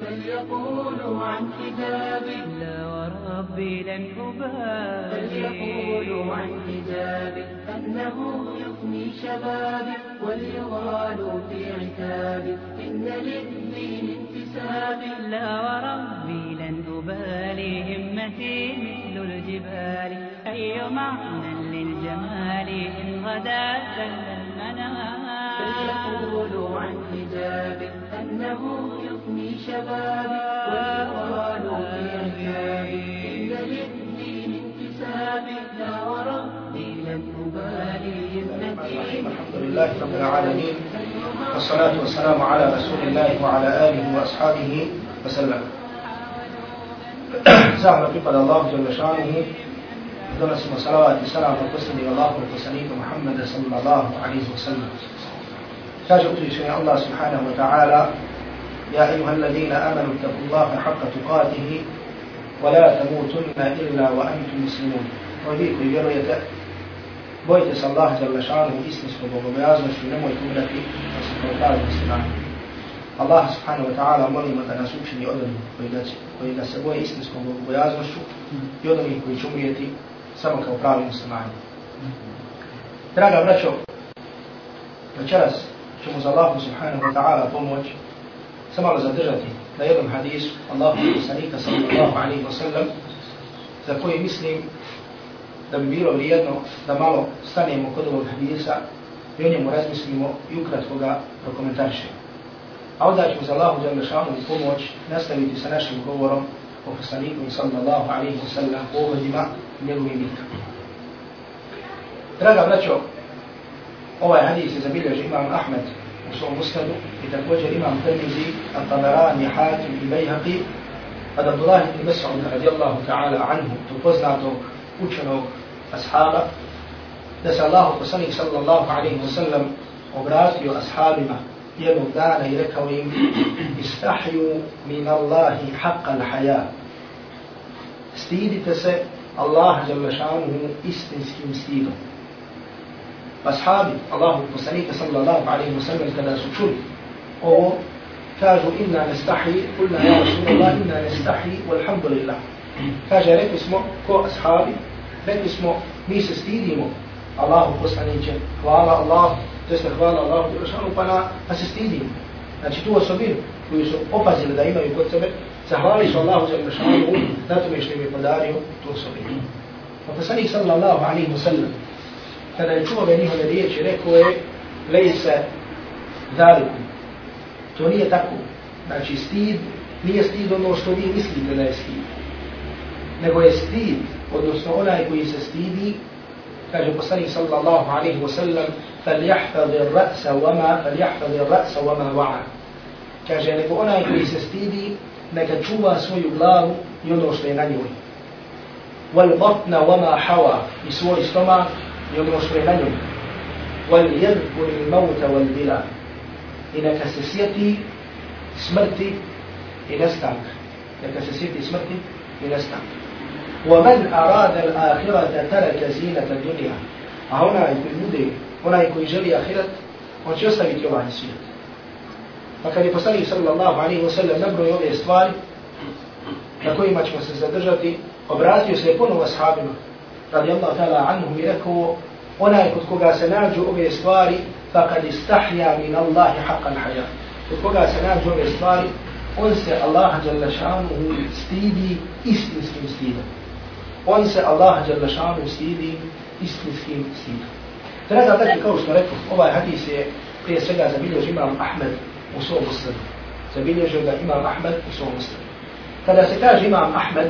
فليقولوا عن حجابي. لا وربي لن أبالي. فليقولوا عن حجابي. أنه يفني شبابي. وليغالوا في عتابي. إن للدين انتسابي. لا وربي لن أبالي. همتي مثل الجبال. أي معنى للجمال إن غدا زل المنام؟ فليقولوا عن حجابي أنه يفني شبابي وليغالوا في عتابي إن للدين انتسابي لا وربي لن أبالي همتي الحمد لله رب العالمين والصلاة والسلام على رسول الله وعلى آله وأصحابه وسلم. Zahvala pripada Allahu Jalla šanuhu, donosimo salavat i salam po posljednji Allahu poslaniku Muhammeda sallallahu alaihi wa sallam. تجد شيء الله سبحانه وتعالى. يا أيها الذين آمنوا اتقوا الله حق تقاته ولا تموتن إلا وأنتم مسلمون. وذيك الجرية بويت الله جل شأنه إسمسك وبغبيازن في نمو تمرك الله سبحانه وتعالى مولي مدى نسوكشن يؤذن ويدس ويدا سبوي إسمسك وبغبيازن في يؤذن في جمرية سمك وقال المسلمين Draga braćo, večeras ćemo za Allah subhanahu wa ta'ala pomoć se malo zadržati na jednom hadisu Allahu poslanika sallallahu alaihi wa sallam za koji mislim da bi bilo vrijedno da malo stanemo kod ovog hadisa i o njemu razmislimo i ukratko ga prokomentarišemo. A onda ćemo za Allahu Đalešanu i pomoć nastaviti sa našim govorom o poslaniku sallallahu alaihi wa sallam o ovodima njegovim bitkama. Draga braćo, imam Ahmed u svom ustadu i također imam Tirmizi, Al-Tabarani, Hatim i Bejhaqi od Abdullah ibn Mas'ud radijallahu ta'ala anhu, to poznatog učenog ashaba, da se Allah poslanik sallallahu alaihi wa sallam obratio ashabima jednog dana i rekao im istahju min Allahi haqqa l-haja. Stidite se Allah šanuhu istinskim stidom. Ashabi Allahu poslanika sallallahu alaihi wa sallam kada su čuli ovo kažu inna nestahi, kulna ja Rasulullah, inna nestahi, walhamdulillah. Kaže, rekli smo, ko ashabi, rekli smo, mi se stidimo Allahu poslaniće, hvala Allah, to jeste hvala Allahu Đelešanu, pa, na, pa se stidimo. Znači tu osobinu koju su opazili da imaju kod sebe, zahvali su Allahu Đelešanu na tome što im je podario tu osobinu. Pa poslanik sallallahu alaihi wa sallam, kada je čuo ove njihove riječi, rekao je, lej se daliku. To nije tako. Znači stid, nije stid ono što vi mislite da je stid. Nego je stid odnosno onaj koji se stidi, kaže poslanik sallallahu alaihi wa sallam, فَلْيَحْفَظِ الرَّأْسَ وَمَا فَلْيَحْفَظِ الرَّأْسَ وَمَا وَعَى Kaže, nego onaj koji se stidi, neka čuva svoju glavu i ono što je na njoj. وَالْبَطْنَ وَمَا حَوَى I svoj stomak يوم مسلمين وليذكر الموت والدلا إن كسسيتي سمرتي إن استعك إن كسسيتي سمرتي إن استعك ومن أراد الآخرة ترك زينة الدنيا. هنا يقول مدي هنا يقول جلي آخرة. وتشوس تبيت يوم عن السيد فكان يفصل صلى الله عليه وسلم نبرو يوم يستوال na kojima ćemo se zadržati, obratio se je ponovo ashabima. Radi Allah ta'ala anhum i rekao, onaj kod koga se nađu ove stvari, fa kad istahja min Allahi haqqan haja. Kod koga se nađu ove stvari, on se Allah jalla šanuhu stidi istinskim stidom on se Allah Đalešanu stidi istinskim stidom. Draga braći, kao što rekao, ovaj hadis je prije svega zabilježio imam Ahmed u svom ustadu. Zabilježio ga imam Ahmed u svom ustadu. Kada se kaže imam Ahmed,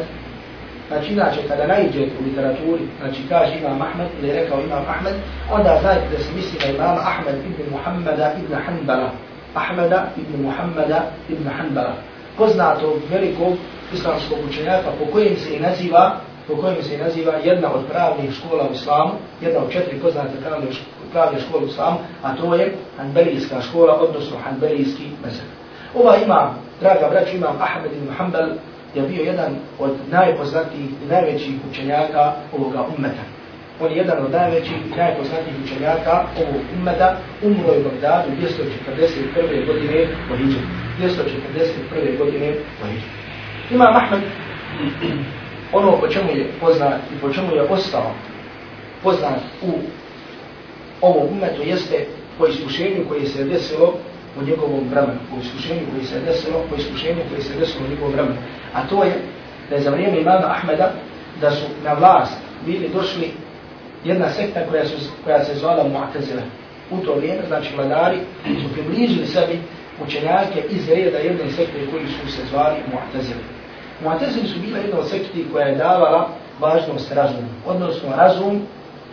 znači inače kada najde u literaturi, znači kaže imam Ahmed ili rekao imam Ahmed, onda znajte da se misli na imam Ahmed ibn Muhammada ibn Hanbala. Ahmeda ibn Muhammada ibn Hanbala. Poznatog velikog islamskog učenjaka po kojem se i naziva po kojem se naziva jedna od pravnih škola u islamu, jedna od četiri poznate pravne, pravne škole u islamu, a to je Hanbelijska škola, odnosno Hanbelijski mezar. Ova ima, draga braća, imam Ahmed ibn Hanbal, je bio jedan od najpoznatijih i najvećih učenjaka ovoga ummeta. On je jedan od najvećih i najpoznatijih učenjaka ovog ummeta, umro je u Bagdadu 241. godine po Hidžu. 241. godine po Hidžu. Imam Ahmed, ono po čemu je poznat i po čemu je ostao poznat u ovom umetu jeste po iskušenju koje se desilo u njegovom vremenu, po iskušenju koji se desilo, po iskušenju koji se desilo u njegovom vremenu. A to je da je za vrijeme imama Ahmeda da su na vlast bili došli jedna sekta koja, su, koja se zvala Mu'tazila. U to vrijeme, znači vladari, su približili sebi učenjake iz reda jedne sekte koji su se zvali Mu'tazila. Mu'tazili su bila jedna od sekti koja je davala važnost razumu, odnosno razum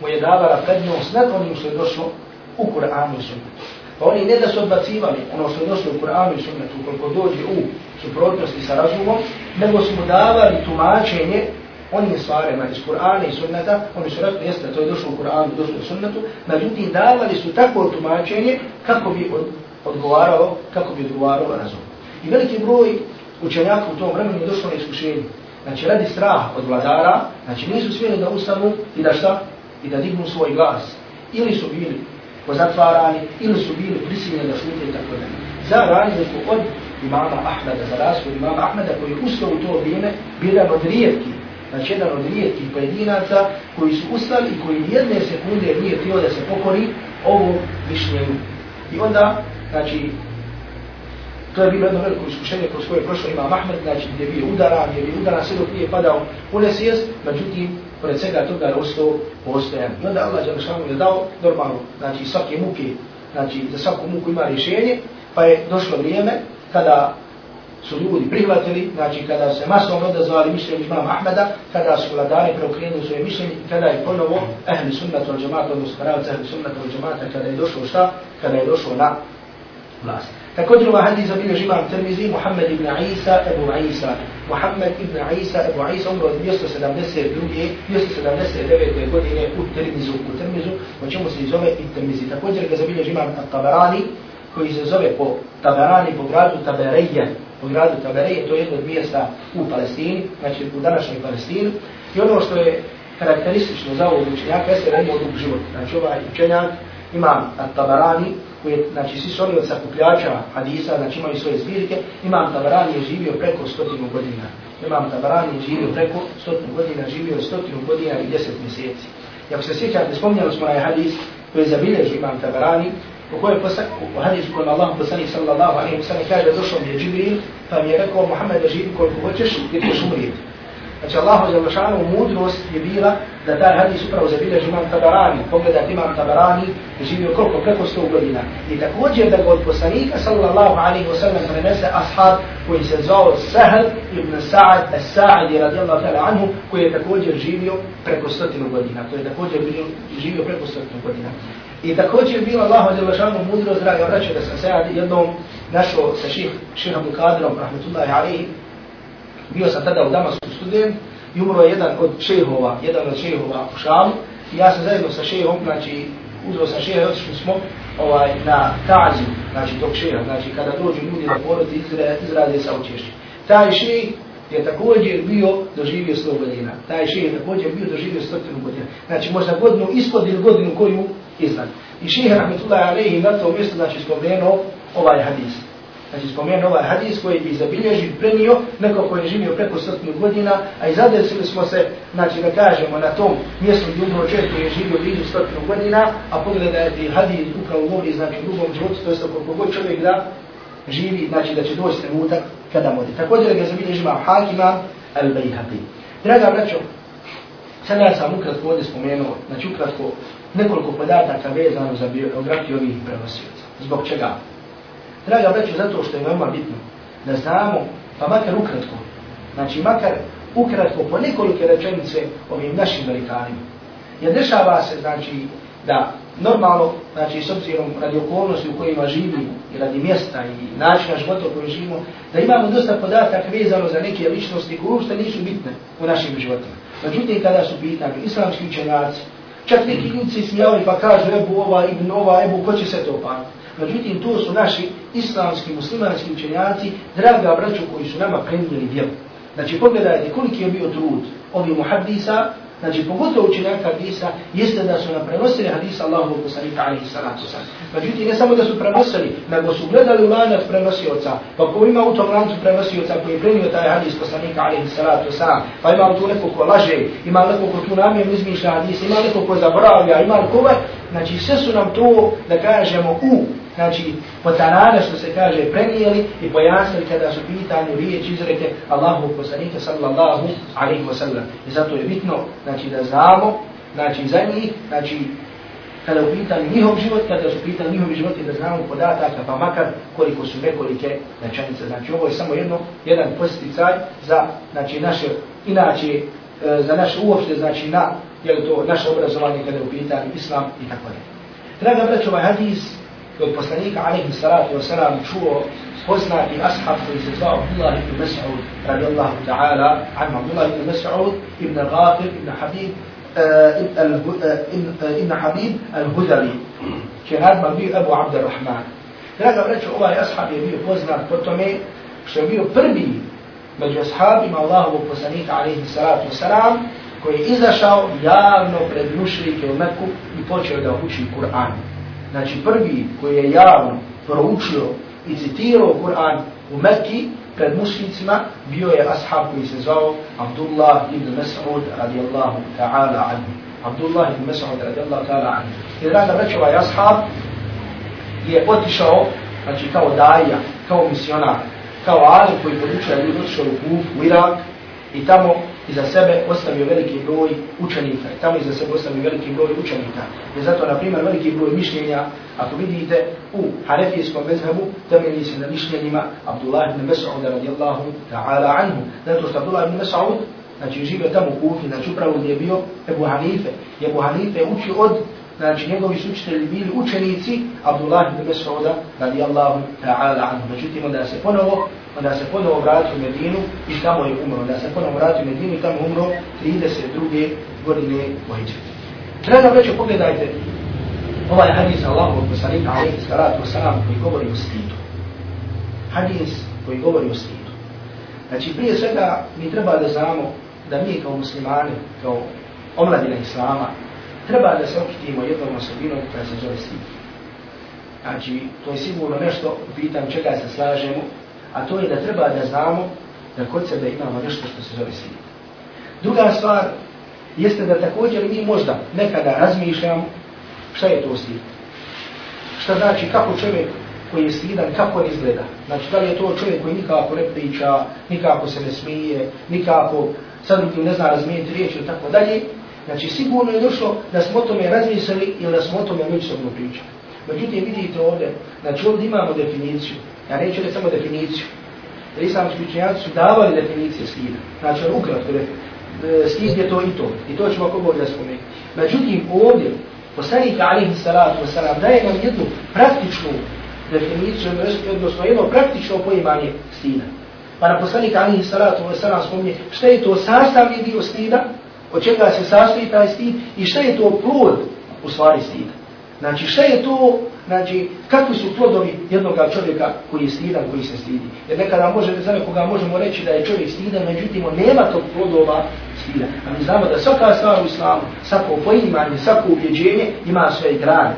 mu je davala prednost nad onim što je došlo u Kur'anu i sunnetu. Pa oni ne da su odbacivali ono što je došlo u Kur'anu i sunnetu koliko dođe u suprotnosti sa razumom, nego su mu davali tumačenje onim stvarima iz Kur'ana i sunneta, oni su rekli, jeste, to je došlo u Kur'anu, došlo u sunnetu, međutim davali su takvo tumačenje kako bi od, odgovaralo, kako bi odgovaralo razum. I veliki broj učenjaka u tom vremenu je došlo na iskušenje. Znači, radi strah od vladara, znači nisu smjeli da ustanu i da šta? I da dignu svoj glas. Ili su bili pozatvarani, ili su bili prisiljeni da šute i tako da. Za razliku od imama Ahmeda, za razliku od imama Ahmeda koji je ustao u to vrijeme, bio jedan od rijetkih, znači jedan od rijetkih pojedinaca koji su ustali i koji nijedne sekunde nije htio da se pokori ovom mišljenju. I onda, znači, To je bilo jedno veliko iskušenje kroz koje je prošao Imam Ahmed, znači gdje je bio udaran, gdje je bio udaran sve dok nije padao u nesvijest, međutim, pored svega toga je ostao postojan. I onda Allah Đalešanu je dao normalno, znači svake muke, znači za svaku muku ima rješenje, pa je došlo vrijeme kada su ljudi prihvatili, znači kada se masovno odazvali mišljenje imama Ahmeda, kada su vladari preokrenuli svoje mišljenje, kada je ponovo ehli sunnata od džemata, odnosno pravica ehli sunnata od džemata, kada je došlo šta? Kada je došlo na vlast. Također ovaj hadis zabilježi imam Tirmizi, Muhammed ibn Isa, Ebu Isa. Muhammed ibn Isa, Ebu Isa, umro od 272. 279. godine u Tirmizu, u Tirmizu, o čemu se zove i Tirmizi. Također ga zabilježi imam Tabarani, koji se zove po Tabarani, po gradu Tabereje, po gradu Tabereje, to je jedno od mjesta u Palestini, znači u današnjoj Palestini. I ono što je karakteristično za ovog učenjaka, jeste da ima dug život. Znači ovaj učenjak ima Tabarani, koji je, znači, svi su oni od sakupljača hadisa, znači imaju svoje zbirke, Imam Tabarani je živio preko stotinu godina. Imam Tabarani je živio preko stotinu godina, živio stotinu godina i deset mjeseci. I ako se sjećate, spomnjali smo onaj hadis koji je zabilježio Imam Tabarani, u kojoj posa, u hadisu kojem Allah poslani sallallahu alaihi wa sallam kaže došao mi je Džibril, pa mi je rekao Muhammed živi koliko hoćeš, gdje ćeš umrijeti. Znači Allahu Đalešanu mudrost je bila da taj hadis upravo zabilježi imam Tabarani. Pogledat imam Tabarani je živio koliko, preko sto godina. I također da ga od poslanika sallallahu alaihi wa sallam prenese ashab koji se zvao Sahel ibn Sa'ad as-Sa'adi radijallahu ta'ala anhu koji je također živio preko stotinu godina. To je također živio preko stotinu godina. I također je bilo Allahu Đalešanu mudrost, draga vraća da sam se jednom našao sa ših, šihom Kadirom, rahmetullahi alaihi, bio sam tada u Damasku student i umro je jedan od šehova, jedan od šehova u Šamu i ja sam zajedno sa šehom, znači uzro sam šeha i otišli smo ovaj, na tazi, znači tog šeha, znači kada dođu ljudi na porod izra, izrade sa učešće. Taj šeh je također bio doživio 100 godina. Taj šeh je također bio doživio 100 godina. Znači možda godinu ispod ili godinu koju iznad. I šeha Rahmetullahi Alehi na to mjesto znači spomenuo ovaj hadis. Znači spomenu ovaj hadis koji bi zabilježio, prenio neko koji je živio preko stotinu godina, a i zadesili smo se, znači da kažemo, na tom mjestu gdje umro čovjek koji je živio blizu stotinu godina, a pogledajte hadis upravo govori, znači u drugom životu, to je koliko god čovjek da živi, znači da će doći trenutak kada modi. Također ga zabilježi ima Hakima al-Bayhaqi. Draga braćo, sada ja sam ukratko ovdje spomenuo, znači ukratko nekoliko podataka vezano za biografiju ovih prenosioca. Zbog čega? Draga braću, zato što je veoma bitno da znamo, pa makar ukratko, znači makar ukratko po nekolike rečenice ovim našim velikanima. Jer dešava se, znači, da normalno, znači, s obzirom radi okolnosti u kojima živimo i radi mjesta i načina života u kojem živimo, da imamo dosta podataka vezano za neke ličnosti koje uopšte nisu bitne u našim životima. Međutim, kada su pitani islamski učenjaci, čak neki ljudi se smijali pa kažu Ebu ova, Ibn ova, Ebu, ko će se to pamati? Međutim, to su naši islamski, muslimanski učenjaci, draga braću koji su nama prenijeli djelo. Znači, pogledajte koliki je bio trud ovih muhaddisa, znači pogotovo učenjaka hadisa, jeste da su nam prenosili hadisa Allahu poslanika alaihi salatu sam. Međutim, ne samo da su prenosili, nego su gledali u lanac prenosioca, pa ko ima u tom lancu prenosioca koji je prenio taj hadis poslanika alaihi salatu sam, pa ima tu neko ko laže, ima neko ko tu namjerno izmišlja hadis, ima neko ko zaboravlja, ima neko znači sve su nam to, da kažemo, u znači potanane što se kaže prenijeli i pojasnili kada su pitanju riječ izreke Allahu poslanika sallallahu alaihi wa sallam. I zato je bitno znači da znamo znači za njih, znači kada u pitanju njihov život, kada su pitanje njihovi životi da znamo podataka, pa makar koliko su nekolike rečenice. Znači ovo je samo jedno, jedan posticaj za znači, naše, inače, e, za naše uopšte, znači na, je to naše obrazovanje kada je u pitanju islam i tako dalje. Draga braćo, ovaj hadis od poslanika alaihi salatu wa salam čuo poznati ashab koji se zvao Abdullah ibn Mas'ud radijallahu ta'ala an Abdullah ibn Mas'ud ibn Ghafir ibn Habib ibn Habib al-Hudali će nadma bio Abu Abdurrahman. Draga vreću, ovaj ashab je bio poznat po tome što je bio prvi među ashabima Allahovog poslanika alaihi salatu wa salam koji je izašao javno pred mušrike u Meku i počeo da uči Kur'an znači prvi koji je javno proučio i citirao Kur'an u Mekki pred mušnicima bio je ashab koji se zvao Abdullah ibn Mas'ud radijallahu ta'ala anhu. Abdullah ibn Mas'ud radijallahu ta'ala anhu. I draga reći ovaj ashab je otišao, znači kao daija, kao misionar, kao alim koji podučuje ljudi otišao u Kuf, u Irak i tamo iza sebe ostavio veliki broj učenika. Tamo iza sebe ostavio veliki broj učenika. I zato, na primjer, veliki broj mišljenja, ako vidite u Hanefijskom mezhebu, temelji se na mišljenjima Abdullah ibn Mas'ud radijallahu ta'ala anhu. Zato što Abdullah ibn Mas'ud, znači živio tamo u Kufi, znači upravo gdje je bio Ebu Hanife. Ebu Hanife uči od znači njegovi su učitelji bili učenici Abdullah ibn Mas'uda radijallahu ta'ala anhu. Međutim, onda se ponovo, onda se ponovo vratio u Medinu i tamo je umro. Onda se ponovo vratio u Medinu i tamo umro 32. godine u Hidžeti. Treba reći, pogledajte ovaj hadis Allahu poslanika alaihi salatu wasalam koji govori o stidu. Hadis koji govori o stidu. Znači, prije svega mi treba da znamo da mi kao muslimani, kao omladina Islama, treba da se okitimo jednom osobinom koja se zove stid. Znači, to je sigurno nešto pitam čega se slažemo, a to je da treba da znamo da kod sebe imamo nešto što se zove stid. Druga stvar jeste da također mi možda nekada razmišljamo šta je to stid. Šta znači kako čovjek koji je stidan, kako on izgleda. Znači, da li je to čovjek koji nikako ne priča, nikako se ne smije, nikako sad ne zna razmijeniti riječi i tako dalje, Znači sigurno je došlo da smo o tome razmislili ili da smo o tome međusobno pričali. Međutim, vidite ovdje, znači ovdje imamo definiciju. Ja neću reći samo definiciju. Jer islamski učenjaci su davali definicije skida. Znači on ukratko reći. E, je to i to. I to ćemo ako bolje spomenuti. Međutim, ovdje, poslanik alihi salatu wasalam daje nam jednu praktičnu definiciju, odnosno jedno praktično poimanje stida. Pa na poslanik alihi salatu wasalam spominje šta je to sastavni dio stida, od čega se sastoji taj stid i šta je to plod u stvari stida. Znači šta je to, znači kakvi su plodovi jednog čovjeka koji je stidan, koji se stidi. Jer nekada može, za nekoga možemo reći da je čovjek stidan, međutim on nema tog plodova stida. A mi znamo da svaka stvar u islamu, svako poimanje, svako ubjeđenje ima svoje grane.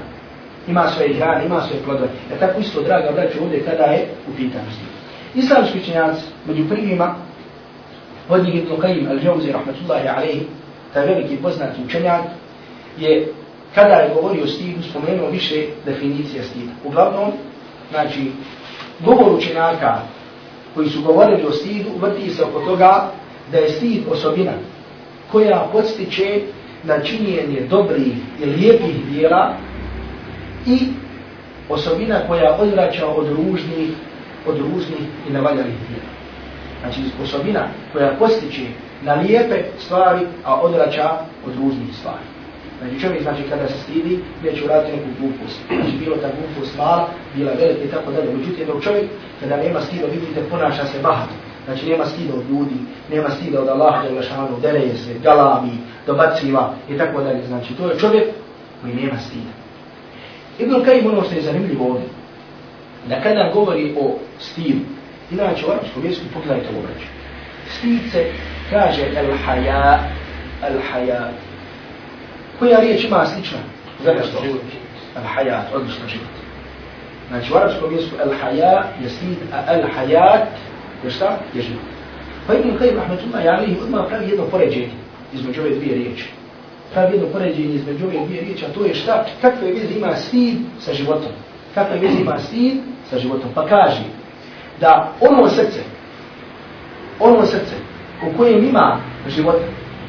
Ima svoje grane, ima svoje plodove. Ja tako isto, draga braću, ovdje kada je u pitanju stida. Islamski činjaci, među prvima, od njih Ibn Qayyim al-Jawzi, rahmatullahi alaihi, taj veliki poznati učenjak, je kada je govorio o stidu, spomenuo više definicija stida. Uglavnom, znači, govor učenjaka koji su govorili o stidu, vrti se oko toga da je stid osobina koja podstiče na činjenje dobrih i lijepih dijela i osobina koja odvraća od ružnih, od ružnih i navaljanih dijela. Znači, osobina koja postiče na lijepe stvari, a odrača od ružnih stvari. Znači čovjek, znači kada se stidi, neće uraditi neku glupost. Znači bilo ta glupost mala, bila velika i tako dalje. Međutim, dok čovjek, kada nema stida, vidite, ponaša se bahato. Znači nema stida od ljudi, nema stida od Allaha, Đelešanu, dereje se, galami, dobaciva i tako dalje. Znači to je čovjek koji nema stida. Ibn Kajim ono što je zanimljivo ovdje, da kada govori o stilu, inače u arapskom jeziku pogledajte obraću. Stid se kaže el haja, al-hayat. Koja riječ ima slična? Za nešto? Al-hayat, odlično život. Znači u arabskom jeziku al-hayat je stid, a al-hayat je šta? Je život. Pa Ibn Qayyim rahmetullahi alihi odmah pravi jedno poređenje između ove dvije riječi. Pravi jedno poređenje između ove dvije riječi, a to je šta? Kakve veze ima stid sa životom? Kakve veze ima stid sa životom? Pa kaže da ono srce, ono srce u kojem ima život,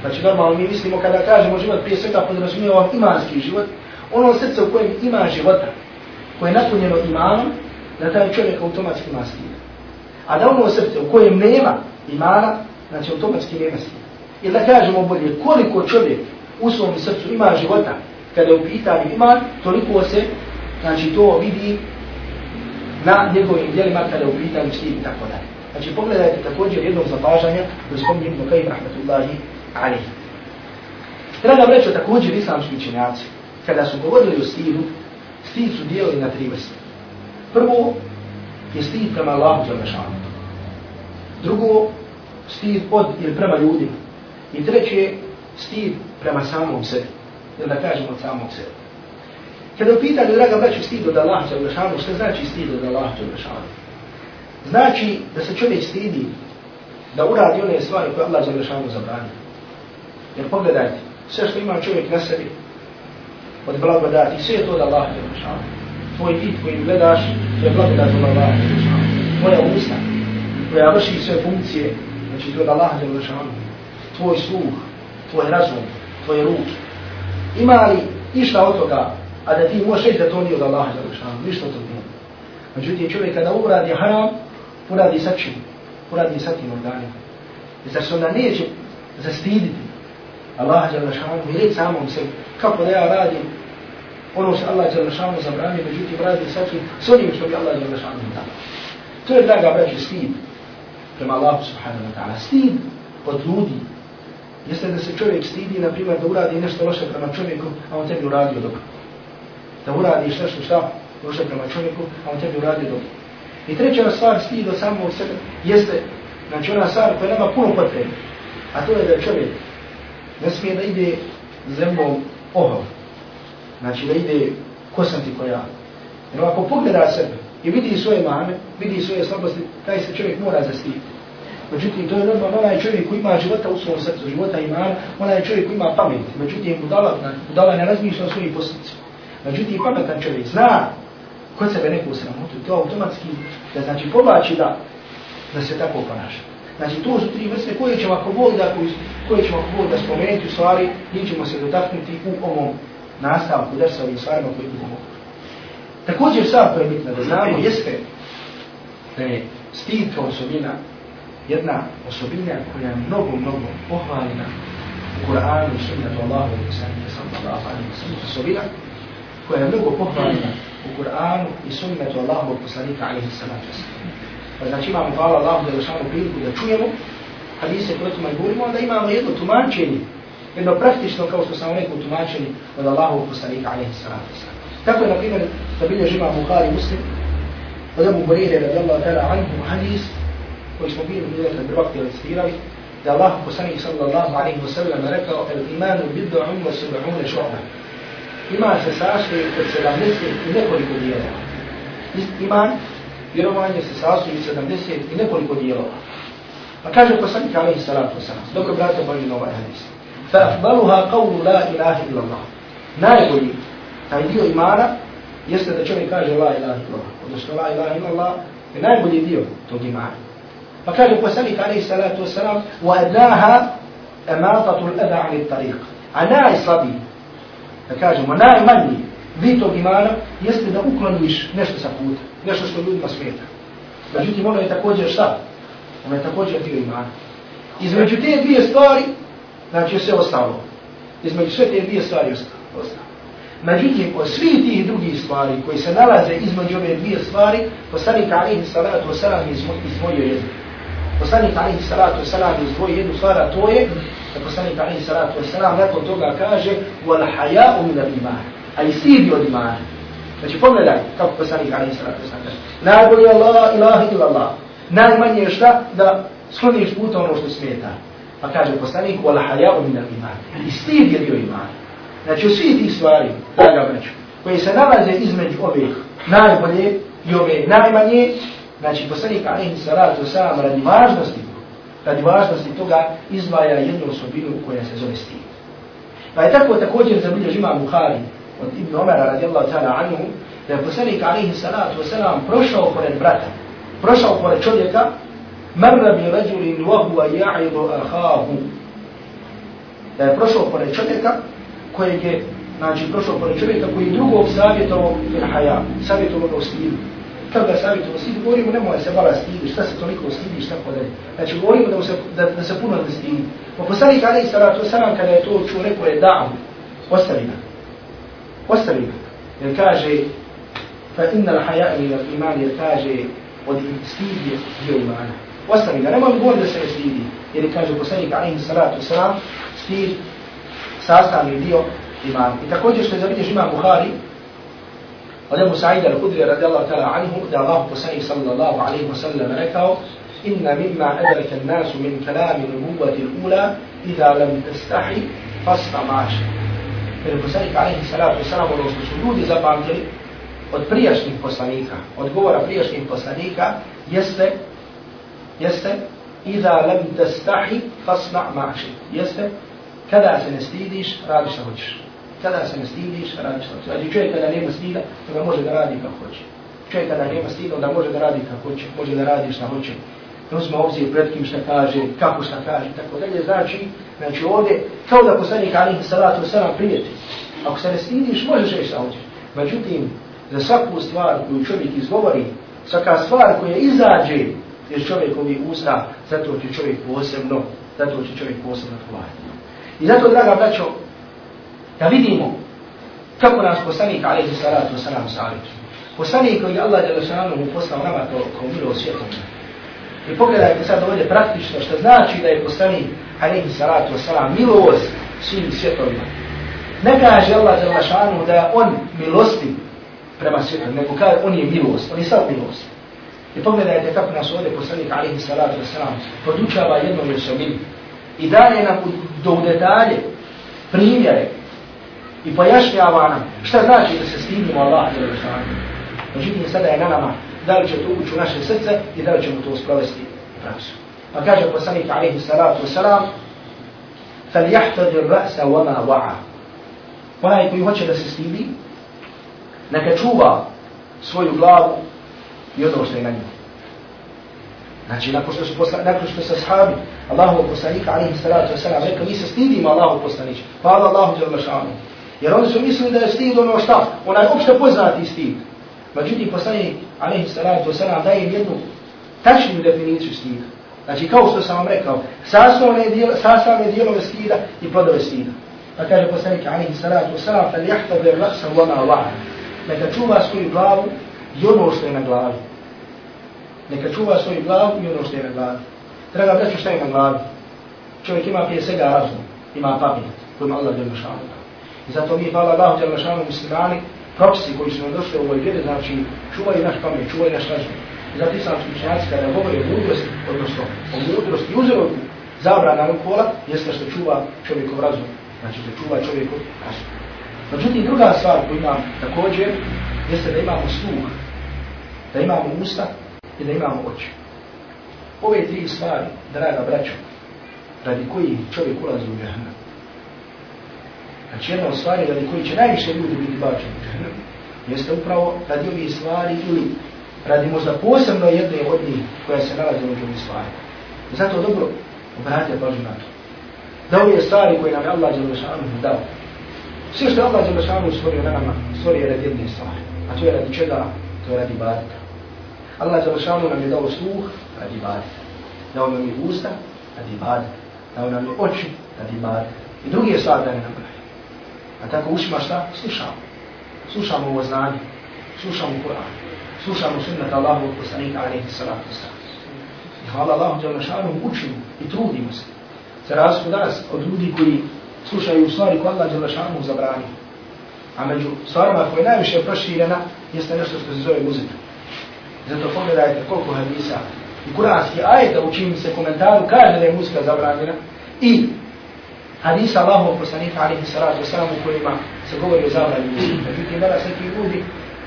znači normalno mi mislimo kada kažemo život prije svega podrazumijeva imanski život, ono srce u kojem ima života, koje je napunjeno imanom, da taj čovjek automatski ima stid. A da ono srce u kojem nema imana, znači automatski nema stid. Ili da kažemo bolje, koliko čovjek u svom srcu ima života, kada je u pitanju iman, toliko se, znači to vidi na njegovim djelima kada je u pitanju stid i tako dalje. Znači pogledajte također jednog zapažanja koji spominje Ibn Qayyim rahmatullahi alihi. Draga vrećo također islamski učenjaci, kada su govorili o stidu, stid su dijelili na tri vrste. Prvo je stid prema Allahu za mešanu. Drugo, stid od ili prema ljudima. I treće, stid prema samom sebi. Ili da kažemo od samog sebi. Kada upitali, draga braću, stid od Allaha za mešanu, što znači stid od Allaha za mešanu? Znači da se čovjek stidi da uradi one stvari koje Allah za mešanu zabranio. Jer pogledajte, sve što ima čovjek na sebi, od blagodati, sve je to da Allah je rešao. Tvoj vid koji gledaš je blagodat od Allah je rešao. Tvoja usta koja vrši sve funkcije, znači to je da Allah je rešao. Tvoj sluh, tvoj razum, tvoje ruke. Ima li išta od toga, a da ti možeš reći da to nije od Allah je rešao? Ništa od toga. Međutim, čovjek kada uradi haram, uradi sa čim? Uradi sa tim organima. I zar se onda neće zastiditi Allah je i reći samom sebi, kako da ja radim ono što Allah Đalešanu rešao zabranio, međutim radi sa čim, s onim što bi Allah je dao. To je, draga braći, stid prema Allahu subhanahu wa ta'ala. Stid od ljudi jeste da se čovjek stidi, na primjer, da uradi nešto loše prema čovjeku, a on tebi uradio dobro. Da uradiš nešto šta loše prema čovjeku, a on tebi uradio dobro. I treća stvar, stid do samog sebe, jeste, znači ona stvar koja nema puno potrebe, a to je da čovjek ne smije da ide zemljom ohov. Znači da ide kosanti koja. Jer ako pogleda sebe i vidi svoje mane, vidi svoje slabosti, taj se čovjek mora zastiti. Međutim, to je normalno onaj čovjek koji ima života u svom srcu, života ima, onaj čovjek koji ima pamet. Međutim, budala, budala ne razmišlja o svojim posljedicima. Međutim, pametan čovjek zna kod sebe neku sramotu, to automatski, da znači povlači da, da se tako ponaša. Znači, to su tri vrste koje ćemo ako Bog da, koje ćemo ako Bog da spomenuti u stvari, njih ćemo se dotaknuti u ovom nastavku drsa ovim stvarima koje budemo. Također sad koje je bitno da znamo jeste da je stid kao osobina jedna osobina koja je mnogo, mnogo pohvaljena u Kur'anu i sunnetu Allahu i sallallahu alaihi wa sallam osobina koja je mnogo pohvaljena u Kur'anu i sunnetu Allahu i poslanika alaihi sallahu sallam. Pa znači imamo, hvala Allahu da je priliku da čujemo hadise koje tuma i govorimo, onda imamo jedno tumačenje, jedno praktično, kao što sam rekao, tumačenje od Allahu poslanika, alaihi sallatu sallam. Tako je, na primjer, da bilje žima Bukhari muslim, od Abu Hurire radijallahu ta'ala anhu hadis, koji smo bili bili kad prvak tijeli citirali, da Allah poslanik sallallahu alaihi wa sallam rekao, el imanu bid'un wa sub'un šu'ba. Iman se sastoji od 70 i nekoliko dijela. Iman vjerovanje se sastoji 70 i nekoliko dijelova. Pa kaže poslanik alaihi salatu wasalam, je brate, bolji na ovaj hadis. Fa afdaluha qawlu la ilaha illallah. Najbolji taj dio imana jeste da čovjek kaže la ilaha illa Allah. Odnosno la ilaha illallah je najbolji dio tog imana. Pa kaže poslanik alaihi salatu wasalam, wa adnaha ematatu l'ada ali tariq. A najslabiji, da kažemo, najmanji vid tog imana jeste da ukloniš nešto sa puta nešto što ljudima smeta. Međutim, ono je također šta? Ono je također dio imana. Između te dvije stvari, znači sve ostalo. Između sve te dvije stvari ostalo. Međutim, od svih tih drugih stvari koji se nalaze između ove dvije stvari, poslanik alihi salatu wasalam izvojio jednu. Poslanik alihi salatu wasalam izdvoji jednu stvar, a to je da poslanik alihi salatu Salam nakon toga kaže wal haya'u min al-iman. A i stidi od imana. Znači pogledaj kako poslanik Ali Salatu Salam kaže. sellem. Najbolje Allah ilaha ila Allah. Najmanje je šta da skloniš puta ono što smeta. Pa kaže poslanik, wal haya'u min al-iman. I stid je dio iman. Znači, u svih tih stvari, draga braću, koje se nalaze između ovih najbolje i ove najmanje, znači, poslanik, alaihi salatu Salam radi važnosti, radi važnosti toga, izdvaja jednu osobinu koja se zove stid. Pa je tako također zabilježi imam Buhari od Ibn Omara radijallahu ta'ala anhu, da je poslanik alaihi salatu Salam prošao pored brata, prošao pored čovjeka, marra bi rađulin vahuva ja'idu ahahu. Da je prošao pored čovjeka kojeg je, znači prošao pored čovjeka koji drugog savjetovo fil haja, savjetovo ga u stilu. Kako ga savjetovo u stilu, govorimo nemoj se bala stidi, šta se toliko stidi, šta podaj. Znači govorimo da, se, da, da se puno ne stidi. Po poslanik alaihi salatu wasalam kada je to čuo, rekao je da'am, ostavi ga. Ostavi ga. Jer kaže, fa inna l'haja min al-iman, jer kaže, od stidi je dio imana. Ostavi ga, nemoj govoriti da se ne stidi. Jer kaže poslanik alaihi salatu wasalam, stid sastavni dio imana. I također što je zavidiš imam Buhari, od Ebu Sa'ida al-Hudri radijallahu ta'ala anhu, da Allah poslanik sallallahu alaihi wa sallam rekao, inna mimma adraka an-nasu min kalami nubuwati al-ula idha lam tastahi fasna maša. Jer poslanik alaihi salatu wasalam, ono što su ljudi zapamtili od prijašnjih poslanika, od govora prijašnjih poslanika, jeste jeste iza lam tastahi fasna maši. Jeste kada se ne stidiš, radi što hoćeš. Kada se ne stidiš, radiš što. Znači čovjek kada nema stida, to ga može da radi kako hoće. Čovjek kada nema stida, onda može da radi kako hoće, može da radi šta hoće. Ne uzme obzir pred kim šta kaže, kako šta kaže, tako dalje. Znači, znači ovdje, kao da poslanik Ali salatu wasalam prijeti. Ako se ne stidiš, možeš reći šta hoćeš. Međutim, za svaku stvar koju čovjek izgovori, svaka stvar koja izađe iz čovjekovih usta, zato će čovjek posebno, zato će čovjek posebno odgovarati. I zato, draga braćo, da vidimo kako nas poslanik, alaihi salatu wasalam, savjetuje. Poslanik koji Allah dželle lešanu mu poslao nama to kao milo svijetom. I pogledajte sad ovdje praktično što znači da je poslanik, alaihi salatu wasalam, milost svim svjetovima. Ne kaže Allah je da je on milosti prema svjetom, nego kaže on je milost, on je sad milost. I pogledajte kako nas ovdje poslanik alaihi salatu wasalam podučava jednom osobinu i daje nam do detalje primjere i pojašnjava nam šta znači da se stidimo Allah i Rašanu. Međutim, sada je na nama da li će to ući u naše srce i da li ćemo to sprovesti u praksu. Pa kaže poslanik alaihi salatu wasalam فَلْيَحْتَدِ الرَّأْسَ وَمَا وَعَ Onaj koji hoće da se stidi, neka čuva svoju glavu i ono što je na njemu. Znači, nakon što su, posla, nakon što su sahabi Allahu poslanika, alaihi salatu wasalam, rekao, mi se stidimo Allahu poslanića. Hvala Allahu jel mašanu. Jer oni su mislili da je stid ono šta? Onaj opšte poznati stid. Međutim, poslanik, alaihi salatu wasalam, daje im jednu tačnu definiciju stida. Znači, kao što sam vam rekao, sastavne, dijelo, sastavne dijelove stida i plodove stida. Pa kaže poslanik, alaihi salatu wasalam, fel jahtabe rasa vama va'a. Neka čuva svoju glavu i ono što je na glavi. Neka čuva svoju glavu i ono što je na glavi. Draga braću, šta je na glavi? Čovjek ima prije svega razum, ima pamet, kojima Allah je našao. I zato mi, hvala Allahu djelma šanu, muslimani, propisi koji su nam došli u ovoj vjeri, znači čuvaju naš pamet, čuvaju naš razum. I zato islamski učenjaci kada govore o mudrosti, odnosno o mudrosti uzroku zabrana alkohola, jeste što čuva čovjekov razum. Znači da čuva čovjekov razum. Međutim, druga stvar koju imam također, jeste da imamo sluh, da imamo usta i da imamo oči. Ove tri stvari, draga braćo, radi koji čovjek ulazi u džahnem. Znači jedna od stvari radi koji će najviše ljudi biti bačeni jeste upravo radi ovih stvari ili radi možda posebno jedne od njih koja se nalazi u ovih stvari. Zato dobro obratite pažnju na to. Da ove stvari koje nam je Allah dao, Sve što je Allah Đelešanu stvorio na nama, stvorio je radi jedne stvari. A to je radi čega? To je radi badita. Allah Đelešanu nam je dao sluh radi badita. Dao nam je usta radi badita. Dao nam je oči radi badita. I drugi je stvar da ne napravi. A tako ušima šta? Slušamo. Slušamo ovo znanje. Slušamo Kur'an. Slušamo sunnata Allahu od poslanika alaihi salatu sallam. I hvala Allahu Đelešanu učimo i trudimo se. Za razliku danas od ljudi koji slušaju stvari koje Allah Đelešanu zabrani. A među stvarima koje je najviše proširena jeste nešto što se zove muzika. Zato pogledajte koliko hadisa i kuranski ajeta u čim se komentaru kaže da je muzika zabranjena I hadisa Allahov poslanika alihi salatu wasalam u kojima se govori o zabrani muzike. Međutim, danas neki ljudi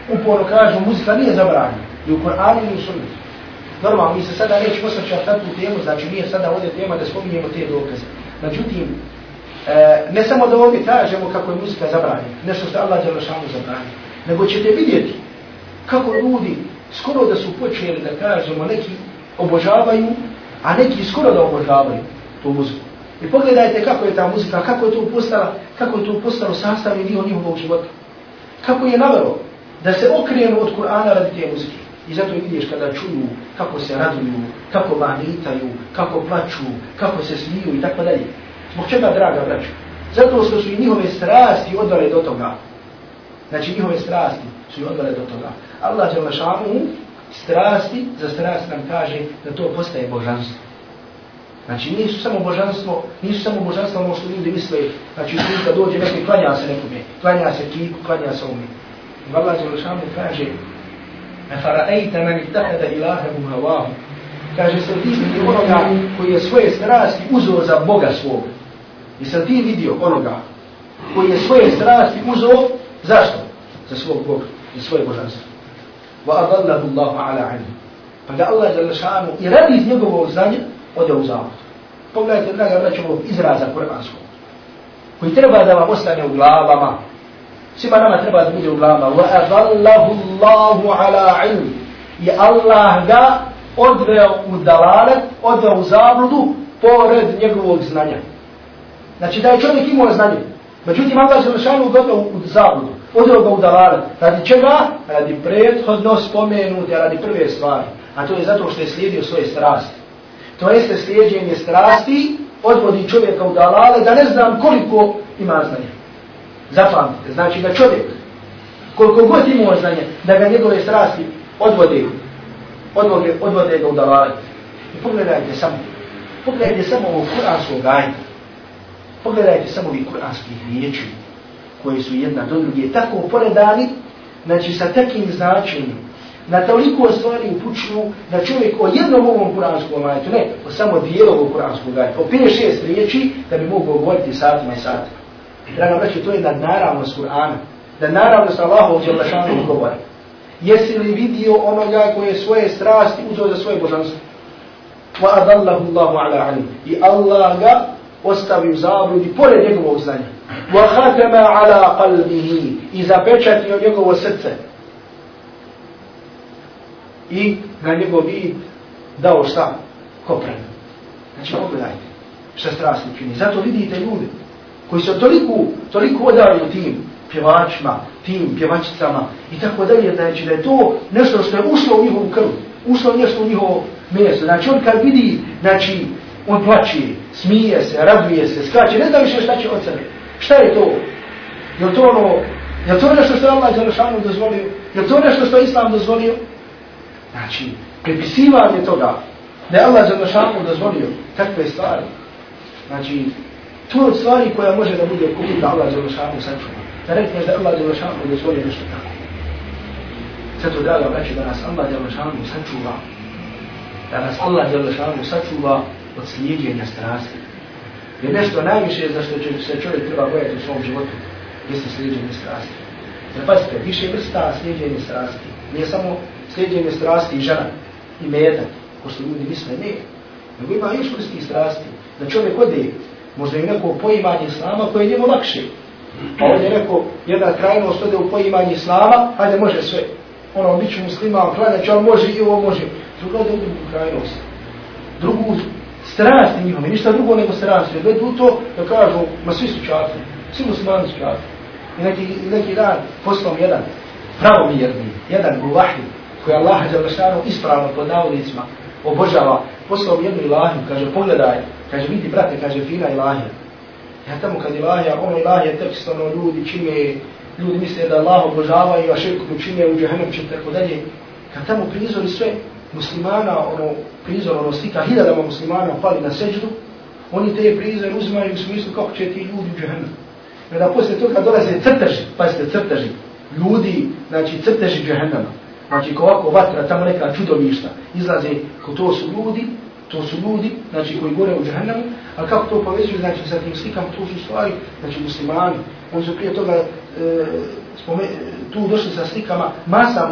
uporno kažu muzika nije zabranjena. I u Koranu i u sunnetu. Normalno, mi se sada nećemo osvrćati na tu temu, znači nije sada ovdje tema da spominjemo te dokaze. Međutim, e, ne samo da ovdje kažemo kako je muzika zabranjena, nešto što Allah Đelešanu zabrani, nego ćete vidjeti kako ljudi skoro da su počeli da kažemo neki obožavaju, a neki skoro da obožavaju tu muziku. I pogledajte kako je ta muzika, kako je to postala, kako je to postalo sastavni dio njihovog života. Kako je navelo da se okrenu od Kur'ana radi te muzike. I zato vidiš kada čuju kako se raduju, kako vanitaju, kako plaču, kako se smiju i tako dalje. Zbog čega, draga braću? Zato što su i njihove strasti odvale do toga. Znači njihove strasti su i odvale do toga. Allah je strasti, za strast nam kaže da to postaje božanstvo. Znači nisu samo božanstvo, nisu samo božanstvo ono što ljudi misle, znači kad dođe neki klanja se nekome, klanja se kiku, klanja se umi. Allah je lašanu kaže Fara'ajta man ittahada ilahehu hawahu Kaže se ti vidio onoga koji je svoje strasti uzeo za Boga svog. I sam ti vidio onoga koji je svoje strasti uzeo zašto? Za svog Boga, za svoje božanstvo. Wa adallahu Allahu ala ilmi. Pa ga Allah jalla šanu i radi iz njegovog znanja ode u zavod. Pogledajte, draga braću, ovog izraza kuranskog koji treba da vam ostane u glavama, Svima nama treba da bude u glavama. Wa اللَّهُ عَلَىٰ عِلْمِ. I Allah ga odveo u dalalet, odveo u zabludu pored njegovog znanja. Znači da je čovjek imao znanje. Međutim, Allah je završano ugodio u zabludu. Odveo ga u dalalet. Radi čega? Radi prethodno spomenute, radi prve stvari. A to je zato što je slijedio svoje strasti. To jeste slijedjenje strasti odvodi čovjeka u dalale da ne znam koliko ima znanja. Zapamtite, znači da čovjek, koliko god ima znanja, da ga njegove strasti odvode, odvode, odvode ga u dalale. I pogledajte samo, pogledajte samo ovo kuransko gajanje. Pogledajte samo ovi kuranskih riječi, koje su jedna do druge, tako poredani, znači sa takim značenjem, na toliko stvari upućuju da čovjek o jednom ovom kuranskom ajetu, ne, o samo dijelovom kuranskom ajetu, o 5-6 riječi, da bi mogu govoriti satima i satima. Draga braći, to je nadnaravnost Kur'ana. Da naravno sa Allahom će Allahšanu govori. Jesi li vidio onoga koje svoje strasti uzeo za svoje božanstvo? Wa adallahu Allahu ala alim. I Allah ga ostavi u zabludi pored njegovog znanja. Wa khatama ala qalbihi. I zapečatio njegovo srce. I na njegov vid dao šta? Kopren. Znači pogledajte šta strasni čini. Zato vidite ljudi koji su toliko, toliko odavljaju tim pjevačima, tim pjevačicama i tako dalje, znači da je to nešto što je ušlo u njihovu krv, ušlo nešto u njihovo mjesto. Znači on kad vidi, znači on plaće, smije se, raduje se, skače, ne zna više šta će od sebe. Šta je to? Je to ono, je to nešto što je Allah Đelešanu dozvolio? Je to nešto što je Islam dozvolio? Znači, prepisivanje toga, da je Allah Đalešanu dozvolio takve stvari. Znači, To je stvari koja može da bude kupit da Allah Đelešanu sačuva. Da rekneš da Allah Đelešanu dozvolio nešto tako. Zato draga braći da nas Allah Đelešanu sačuva. Da nas Allah Đelešanu sačuva od slijedjenja strasti. Jer nešto najviše za što će se čovjek treba bojati u svom životu jeste slijedjenje strasti. Jer pazite, više vrsta slijedjenja strasti. Nije samo slijedjenje strasti i žena i metak, ko što ljudi misle, ne. Nego ima još vrsti strasti. Da čovjek ode možda i neko poimanje islama koje je njemu lakše. Pa ovdje rekao, jedna krajnost ode u poimanje islama, hajde može sve. Ono, bit ću muslima, klanjać, on može i ovo može. Druga ode u drugu krajnost. Drugu strasti njihove, ništa drugo nego strasti. Jer vedu to da kažu, ma svi su čatni, svi muslimani su čatni. I neki, neki dan poslom jedan pravomjerni, jedan guvahni, koja Allah Đalešanu ispravno pod navodnicima obožava, poslao jednu ilahiju, kaže, pogledaj, Kaže, vidi, brate, kaže, fina ilahija. Ja tamo kad ilahija, ono ilahija, tekst, ono, ljudi čime, ljudi misle da Allah obožavaju, a širku mu čime u džahennom će tako dalje. Kad tamo prizori sve muslimana, ono, prizor, ono, slika hiljadama muslimana pali na seđu, oni te prizor uzmaju u smislu kako će ti ljudi u džahennom. Jer da poslije toga dolaze crteži, pazite, crteži, ljudi, znači crteži džahennama. Znači, ko ovako vatra, tamo neka čudovišta, izlaze, ko to su ljudi, To su ljudi, znači, koji gore u džahnemu, ali kako to povezuju, znači, sa tim slikama, to su stvari, znači, muslimani. Oni su prije toga e, spome, tu došli sa slikama masa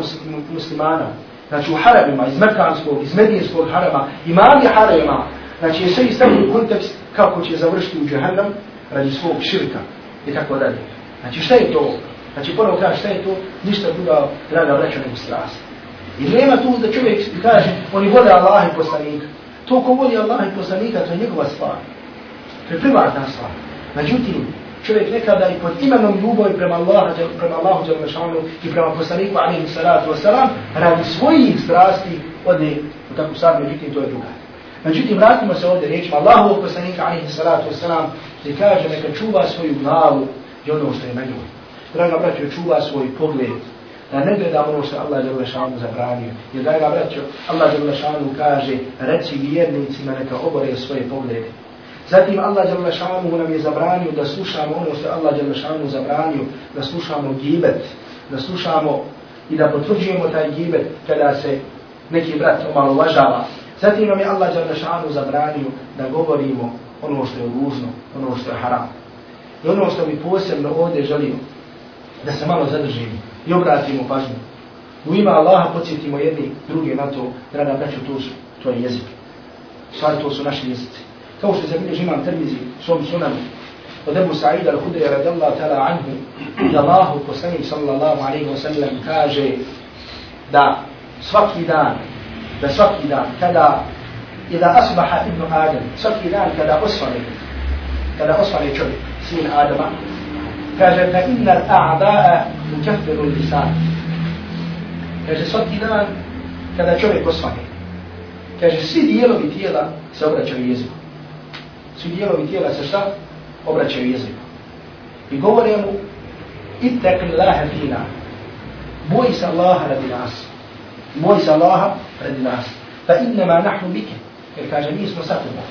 muslimana. Znači, u harabima, iz Merkanskog, iz Medijenskog harama, imami harama, znači, je sve istavljeno u kontekst kako će završiti u džahnem radi svog širka i tako dalje. Znači, šta je to? Znači, prvo kaže, šta je to? Ništa druga, draga vraća nego strast. I nema tu da čovjek kaže, oni vole Allah i poslanika. To ko voli Allah i poslanika, to je njegova stvar. To je privatna stvar. Međutim, čovjek nekada i pod imenom ljubavi prema Allahu, prema Allahu Đalešanu i prema poslaniku alaihi salatu wasalam, radi svojih strasti ode u takvu stvar, međutim, to je druga. Međutim, vratimo se ovdje rečima Allahu poslanika alaihi salatu wasalam, gdje kaže neka čuva svoju glavu i ono što je na njoj. Draga braćo, čuva svoj pogled, da ne gleda ono što Allah Đalešanu zabranio. Jer draga braćo, Allah Đalešanu kaže, reci vjernicima neka obore svoje poglede. Zatim Allah Đalešanu nam je zabranio da slušamo ono što je Allah Đalešanu zabranio, da slušamo gibet, da slušamo i da potvrđujemo taj gibet kada se neki brat omalovažava. Zatim nam je Allah Đalešanu zabranio da govorimo ono što je ružno, ono što je haram. I ono što mi posebno ovdje želio, da se malo zadržimo i obratimo pažnju. U ima Allaha podsjetimo jedni drugi na to, draga braću, to su, to je jezik. Stvari to su naši jezici. Kao što se bilježi imam termizi u svom sunanu, od Ebu Sa'ida al-Hudri radijallahu ta'ala anhu, da Allahu poslanik sallallahu alaihi wa sallam kaže da svaki dan, da svaki dan, kada إذا أصبح ابن آدم svaki dan kada osvane, kada osvane čovjek, sin Adama, kaže fa inna al-a'da'a mukaffiru lisan. Kaže svaki dan kada čovjek osvane, kaže svi dijelovi tijela se obraćaju jeziku. Svi dijelovi tijela se šta? Obraćaju jeziku. I govore mu ittaqi Allaha fina. Boj se Allaha radi nas. Boj se Allaha radi nas. Fa innama nahnu bike. Jer kaže mi smo sa tobom.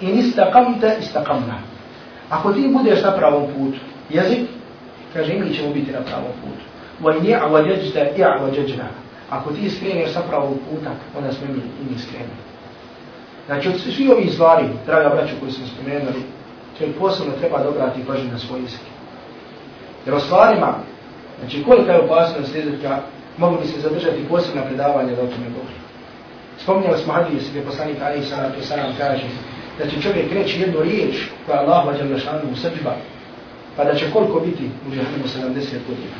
In istaqamta istaqamna. Ako ti budeš na pravom putu, jezik, kaže mi ćemo biti na pravom putu. Wa in i'wajajta i'wajajna. Ako ti skreneš sa pravog puta, onda smo mi i mi skrenuli. Znači, od svi ovih stvari, draga braću koji smo spomenuli, čovjek posebno treba da obrati pažnju na svoj jezik. Jer o stvarima, znači kolika je opasnost jezika, mogu bi se zadržati posebna predavanja da o tome govori. Spominjali smo hadis gdje poslanik Ali Salatu Salam kaže da će čovjek reći jednu riječ koja Allah vađa lešanu u srđba, pa da će koliko biti u džahnemu 70 godina.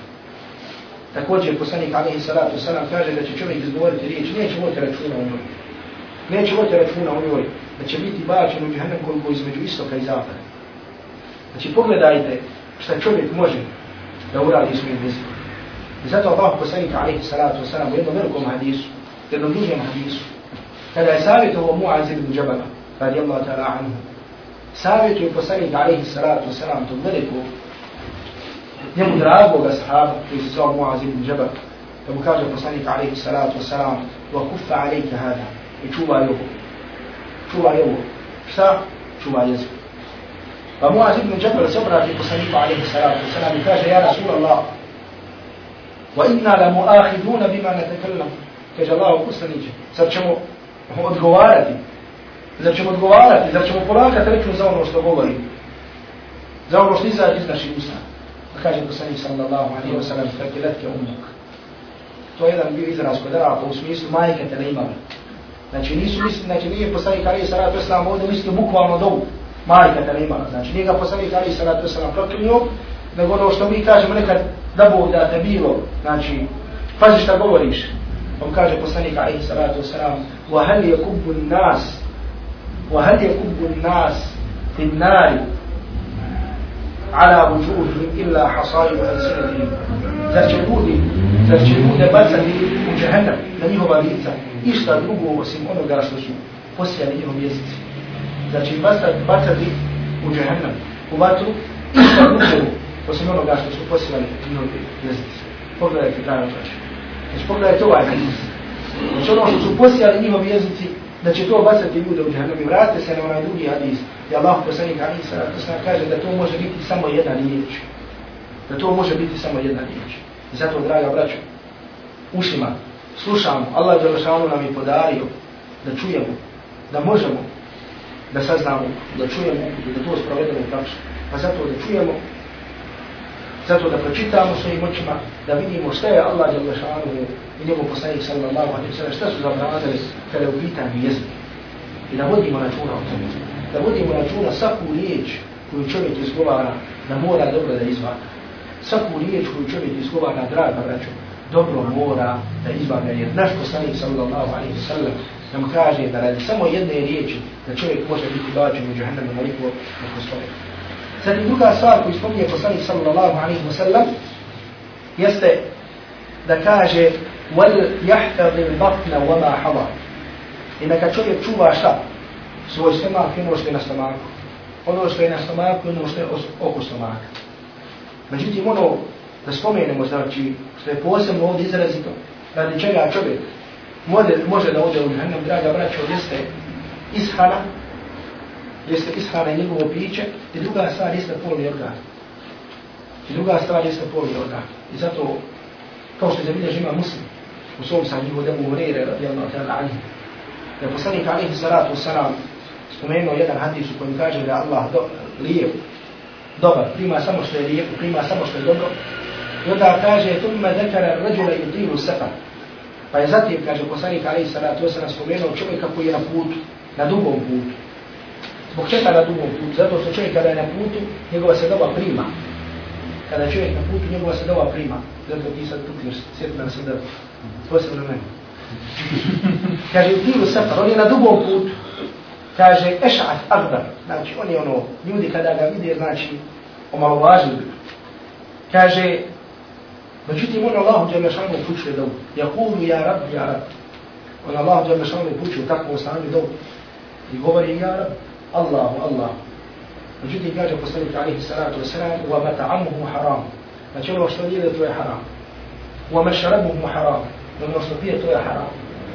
Također poslanik Alihi Salatu Salam kaže da će čovjek izgovoriti riječ, neće voditi računa o njoj. Neće voditi računa o njoj, da će biti bačen u džahnem koliko između istoka i zapada. Znači pogledajte šta čovjek može da uradi svojim jezikom. I zato Allah poslanik Alihi Salatu Salam u jednom velikom hadisu jednom dužem hadisu, kada je savjetovo Muaz ibn Jabala, radijallahu ta'ala anhu, savjetuje poslanik alaihi salatu wasalam tog velikog, njemu dragog sahaba, koji se zvao Muaz ibn Jabal, da mu kaže poslanik alaihi salatu wasalam, wa kuffa alaika hada, i čuvaj ovo, čuvaj ovo, šta? Čuvaj jezik. Pa Muaz ibn Jabal se obrati poslaniku alaihi salatu wasalam i kaže, ja Rasulallah, wa inna la muahiduna bima natakallam, kaže Allah poslaniće, sad ćemo odgovarati, zar ćemo odgovarati, zar ćemo polakati reću za ono što govori, za ono što izađe iz naših usta. Pa kaže poslanić sallallahu alaihi wa sallam, kako letke umuk. To je jedan bio izraz kod Arapa u smislu majke te ne imali. Znači nisu misli, znači nije poslanik alaihi sallatu wa sallam ovdje misli bukvalno dovu, majke te ne imala. Znači nije ga poslanik alaihi sallatu wa sallam proklinio, nego ono što mi kažemo nekad da Bog da te bilo, znači pazi šta govoriš, On kaže poslanik alaihi salatu wasalam وَهَلْ يَكُبُّ النَّاسِ وَهَلْ يَكُبُّ النَّاسِ فِي النَّارِ على وجوههم إلا حصائب ألسنتهم Zar zar će ljude bacati u džahennem na njihova lica išta drugo osim onoga što su posijali njihov jezici. Zar će bacati u džahennem u vatru išta drugo osim onoga što su posijali njihov jezici. Pogledajte, drago braće. Znači pogledajte ovaj hadis. Znači ono što su posijali njihovi jezici, da će to bacati ljude u džahnem. I vratite se na onaj drugi hadis. I Allah poslanik hadis kaže da to može biti samo jedna riječ. Da to može biti samo jedna riječ. I zato, draga braćo, ušima, slušamo, Allah Đelešanu nam je podario da čujemo da možemo da saznamo, da čujemo i da to sprovedemo u praksu. Pa zato da čujemo, zato da pročitamo svojim očima, da vidimo šta je Allah Đalešanu i njegov poslanik sallallahu alaihi sallam, šta su zabranili kada je u pitanju jezik. I da vodimo računa o tome. Da vodimo računa svaku riječ koju čovjek izgovara, da mora dobro da izvaga. Svaku riječ koju čovjek izgovara, draga braćo, dobro mora da izvaga, Jer naš poslanik sallallahu alaihi sallam nam kaže da radi samo jedne riječi da čovjek može biti bađen u džahannam na liku na. Zatim druga stvar koju spominje poslanik sallallahu alaihi wa sallam jeste da kaže wal yahtadhi al-batna wa ma hada. I neka čovjek čuva šta? Svoj stomak i ono što je na stomaku. Ono što je na stomaku i ono što je oko stomaka. Međutim, ono da spomenemo, znači, što je posebno ovdje izrazito, radi čega čovjek može, može da ode u džahnem, draga braćo, jeste ishana jeste ishrana i njegovo piće, i druga stvar jeste polni organ. I druga stvar jeste polni organ. I zato, kao što je zabiljež ima muslim, u svom sam njihovu debu Hureyre, radijallahu ta'ala anhu, da je poslanik alihi salatu salam spomenuo jedan hadis u kojem kaže da Allah do, lijep, dobar, prima samo što je lijep, prima samo što je dobro, i onda kaže, tumma dekara ređula i utilu sepa. Pa je zatim, kaže poslanik alihi Salatu Osa spomenuo čovjeka koji je na putu, na dugom putu. Zbog čega na dugom putu? Zato što čovjek kada je na putu, njegova se doba prima. Kada je čovjek na putu, njegova se doba prima. Zato ti sad putneš, sjetno na sada, posebno meni. kaže, u tilu safar, on je na dugom putu. Kaže, eša'at agdar. Znači, on je ono, ljudi kada ga vide, znači, omalovažili. Kaže, Međutim, on Allahu Đelešanu upućuje dobu. Ja kulu, ja rab, ja rab. On Allahu Đelešanu upućuje u takvom stanju dobu. I govori, ja rab, Allahu, Allahu. Međutim, kaže poslanik alihi salatu wasalam, wa mata'amuhu haram. Znači, ono što jede, to je haram. Wa mašarabuhu haram. Ono što pije, to je haram.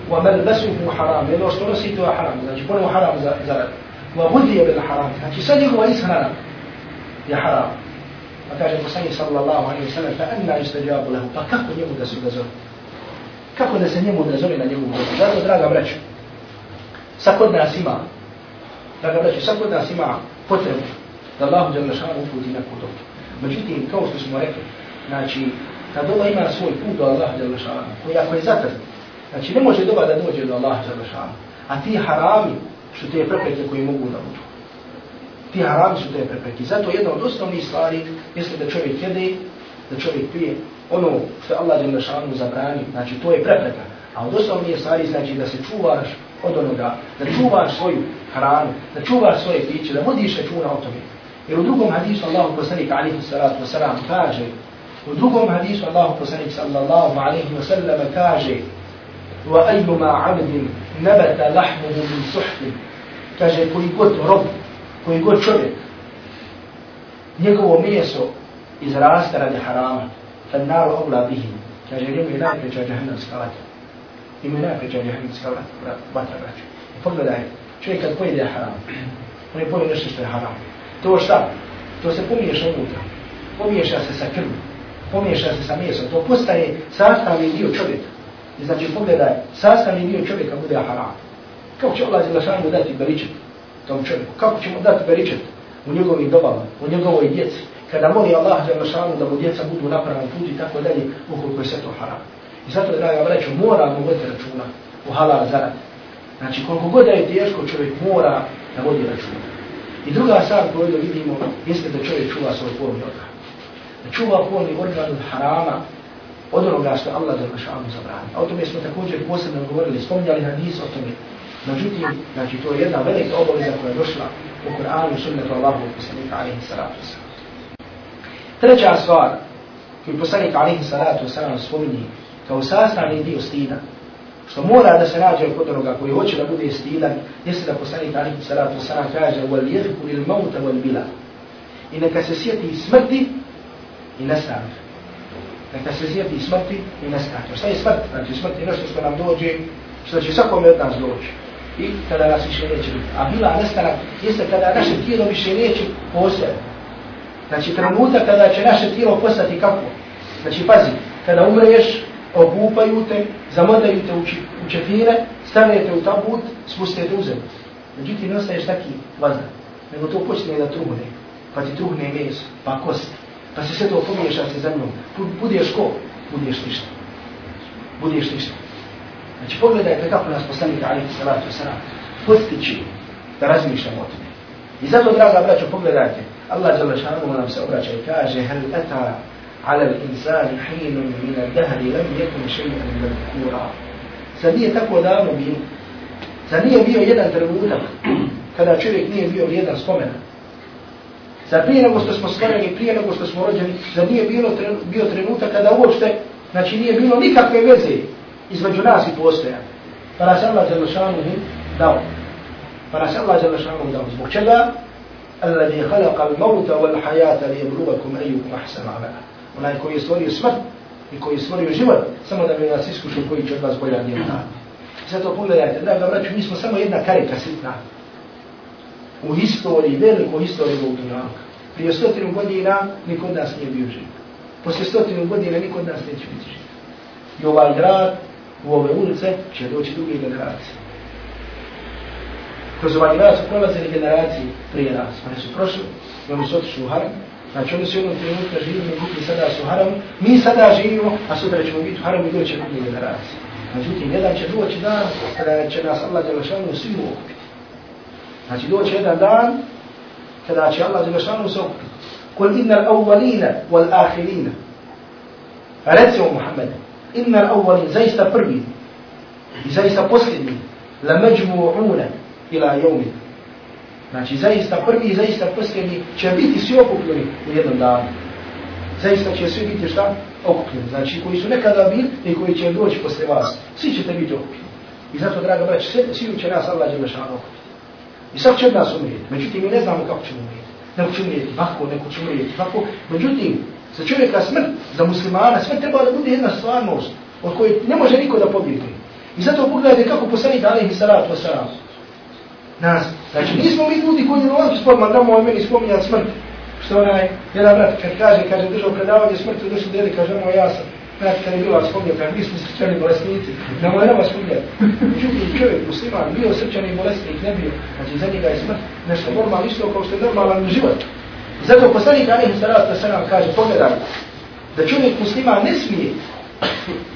Malbasuhu haram. Ono što nosi, to je haram. Znači, ponovo haram za, za Wa gudije bil haram. Znači, sad njegova ishrana je haram. Pa kaže poslanik sallallahu alaihi wa sallam, fa anna istajabu lahu, pa kako njemu da se odazove? Kako da se njemu odazove na njegovu? Zato, draga braću, sad kod nas ima, Dakle, braću, sad kod nas ima potrebu da Allahu jalla šanu uputi na put Međutim, kao što smo rekli, znači, kad doba ima svoj put do Allahu jalla šanu, koji ako je zatrt, znači ne može doba da dođe do Allahu jalla a ti harami su te prepreke koji mogu da budu. Ti harami su te prepreke. Zato jedna od osnovnih stvari jeste da čovjek jede, da čovjek pije ono što je Allah dželle šanu zabrani, znači to je prepreka. A od osnovnih stvari znači da se čuvaš od onoga, da čuvaš svoju hranu, da čuvaš svoje piće, da vodiš računa o tome. Jer u drugom hadisu Allahu poslanik alihi salatu wasalam kaže, u drugom hadisu Allahu poslanik sallallahu alihi wasallam kaže, wa ajuma abdin nabata lahmuhu min suhtin, kaže koji god rob koji god čovjek, njegovo meso izrasta radi harama, fan naru obla bihi, kaže, njemu je najpreća džahannamska vatra imaju je najpreća džahannamska vatra, braća. I pogledaj, čovjek kad pojede haram, on je pojede nešto što je haram. To šta? To se pomiješa unutra. Pomiješa se sa krvom. Pomiješa se sa mesom. To postaje sastavni dio čovjeka. I znači, pogledaj, sastavni dio čovjeka bude haram. Kako će Allah Zelašanu dati beričet? tom čovjeku. Kako će mu dati beričet u njegovim dobama, u njegovoj djeci, kada moli Allah za da mu djeca budu na pravom putu i tako dalje, ukoliko je sve to haram. I zato, draga vreću, moramo voditi računa u halal zarad. Znači, koliko god da je teško, čovjek mora da vodi računa. I druga stvar koju vidimo, jeste da čovjek čuva svoj polni organ. Da čuva polni organ od harama, od onoga što Allah za našanu zabrani. A o tome smo također posebno govorili, spominjali hadis o tome Međutim, znači to je jedna velika obaveza koja je došla u Kur'anu i sunnetu Allahu poslanika alaihi salatu wasalam. Treća stvar koju poslanik alaihi salatu wasalam spominje kao sastavni dio stida, što mora da se nađe kod onoga koji hoće da bude stidan, jeste da poslanik alaihi salatu Sana kaže wal jedku il mauta wal bila. I neka se sjeti smrti i nastavi. Neka se sjeti smrti i nastavi. Šta je smrt? Znači smrt je nešto što nam dođe, što će svakome od nas doći i kada nas više neće biti. A bila nestanak jeste kada naše tijelo više neće postojati. Znači trenutak kada će naše tijelo postati kako? Znači pazi, kada umreš, obupaju te, zamodaju te u čefire, stavljate u tabut, spustite u zemlju. Međutim, ne ostaješ taki vazda, nego to počne da truhne, pa ti truhne meso, pa kost, pa se sve to pomiješa sa zemljom. Budeš ko? Budeš ništa. Budeš ništa. Znači, pogledajte kako nas poslanik ali salatu salam, postići da razmišljamo o tome. I zato, draga braćo, pogledajte, Allah Đalešanu nam se obraća i kaže, hel eta l'insani hinun min al-dahri lam yakun shay'an madhkura. Zar nije tako davno bilo? Zar nije bio jedan trenutak kada čovjek nije bio vrijedan spomena? Zar prije nego što smo stvoreni, prije nego što smo rođeni, zar nije bilo, bio trenutak kada uopšte, znači nije bilo nikakve veze između nas i postoja. Pa nas Allah Đalešanu dao. Pa nas Allah Đalešanu dao. Zbog čega? الذي خلق الموت والحياة ليبلوكم أيكم أحسن عملا onaj koji je stvorio smrt i koji je stvorio život, samo da bi nas iskušao koji će od vas bolja djela. I zato pogledajte, draga braću, mi smo samo jedna karika sitna u historiji, velikoj historiji ovog dunjavka. Prije stotinu godina niko od nas nije bio živ. Poslije stotinu godina niko od nas neće biti živ. I ovaj grad, u ove ulice, će doći druge generacije. Kroz ovaj grad su prolazili generacije prije nas. Oni su prošli, oni su otišli u haram, Znači oni su jednom trenutku živimo, mi sada su haramu, mi sada živimo, a sutra ćemo biti u haramu i doće drugi generacije. Međutim, jedan će doći dan kada će nas Allah Đelešanu svi okupiti. Znači doće jedan dan kada će Allah Đelešanu se okupiti. Kul inna l-awwalina wal-ahirina. Reci o Muhammed, inna l-awwalina, zaista prvi i zaista posljednji, la međmu'una ila jevmin. Znači, zaista prvi i zaista posljednji će biti svi okupljeni u jednom danu. Zaista će svi biti šta? Okupljeni. Znači, koji su nekada bili i koji će doći posle vas. Svi ćete biti okupljeni. I zato, draga braći, svi, svi će nas Allah Đelešan okupiti. I sad će od nas umrijeti. Međutim, mi ne znamo kako ćemo umrijeti. Neko će umrijeti ovako, neko će umrijeti ovako. Međutim, za čovjeka smrt, za muslimana, smrt treba da bude jedna stvarnost od koje ne može niko da pobjegne. I zato pogledajte kako poslanik Alihi salatu wasalam nas. Znači, nismo mi ljudi koji je ovakvi spod, ma damo meni spominja smrt. Što onaj, jedan brat kad kaže, kaže, držao predavanje smrti, došli deli, kaže, ono ja sam. Znači, kad je bila spominjati, kaže, mi smo srčani bolesnici, ne moj nama spominjati. Međutim, čovjek, musliman, bio srčani bolesnik, ne bio. Znači, za njega je smrt nešto normalno, isto kao što je normalan život. Zato poslanik Anih Sarat se nam kaže, pogledaj, da čovjek musliman ne smije,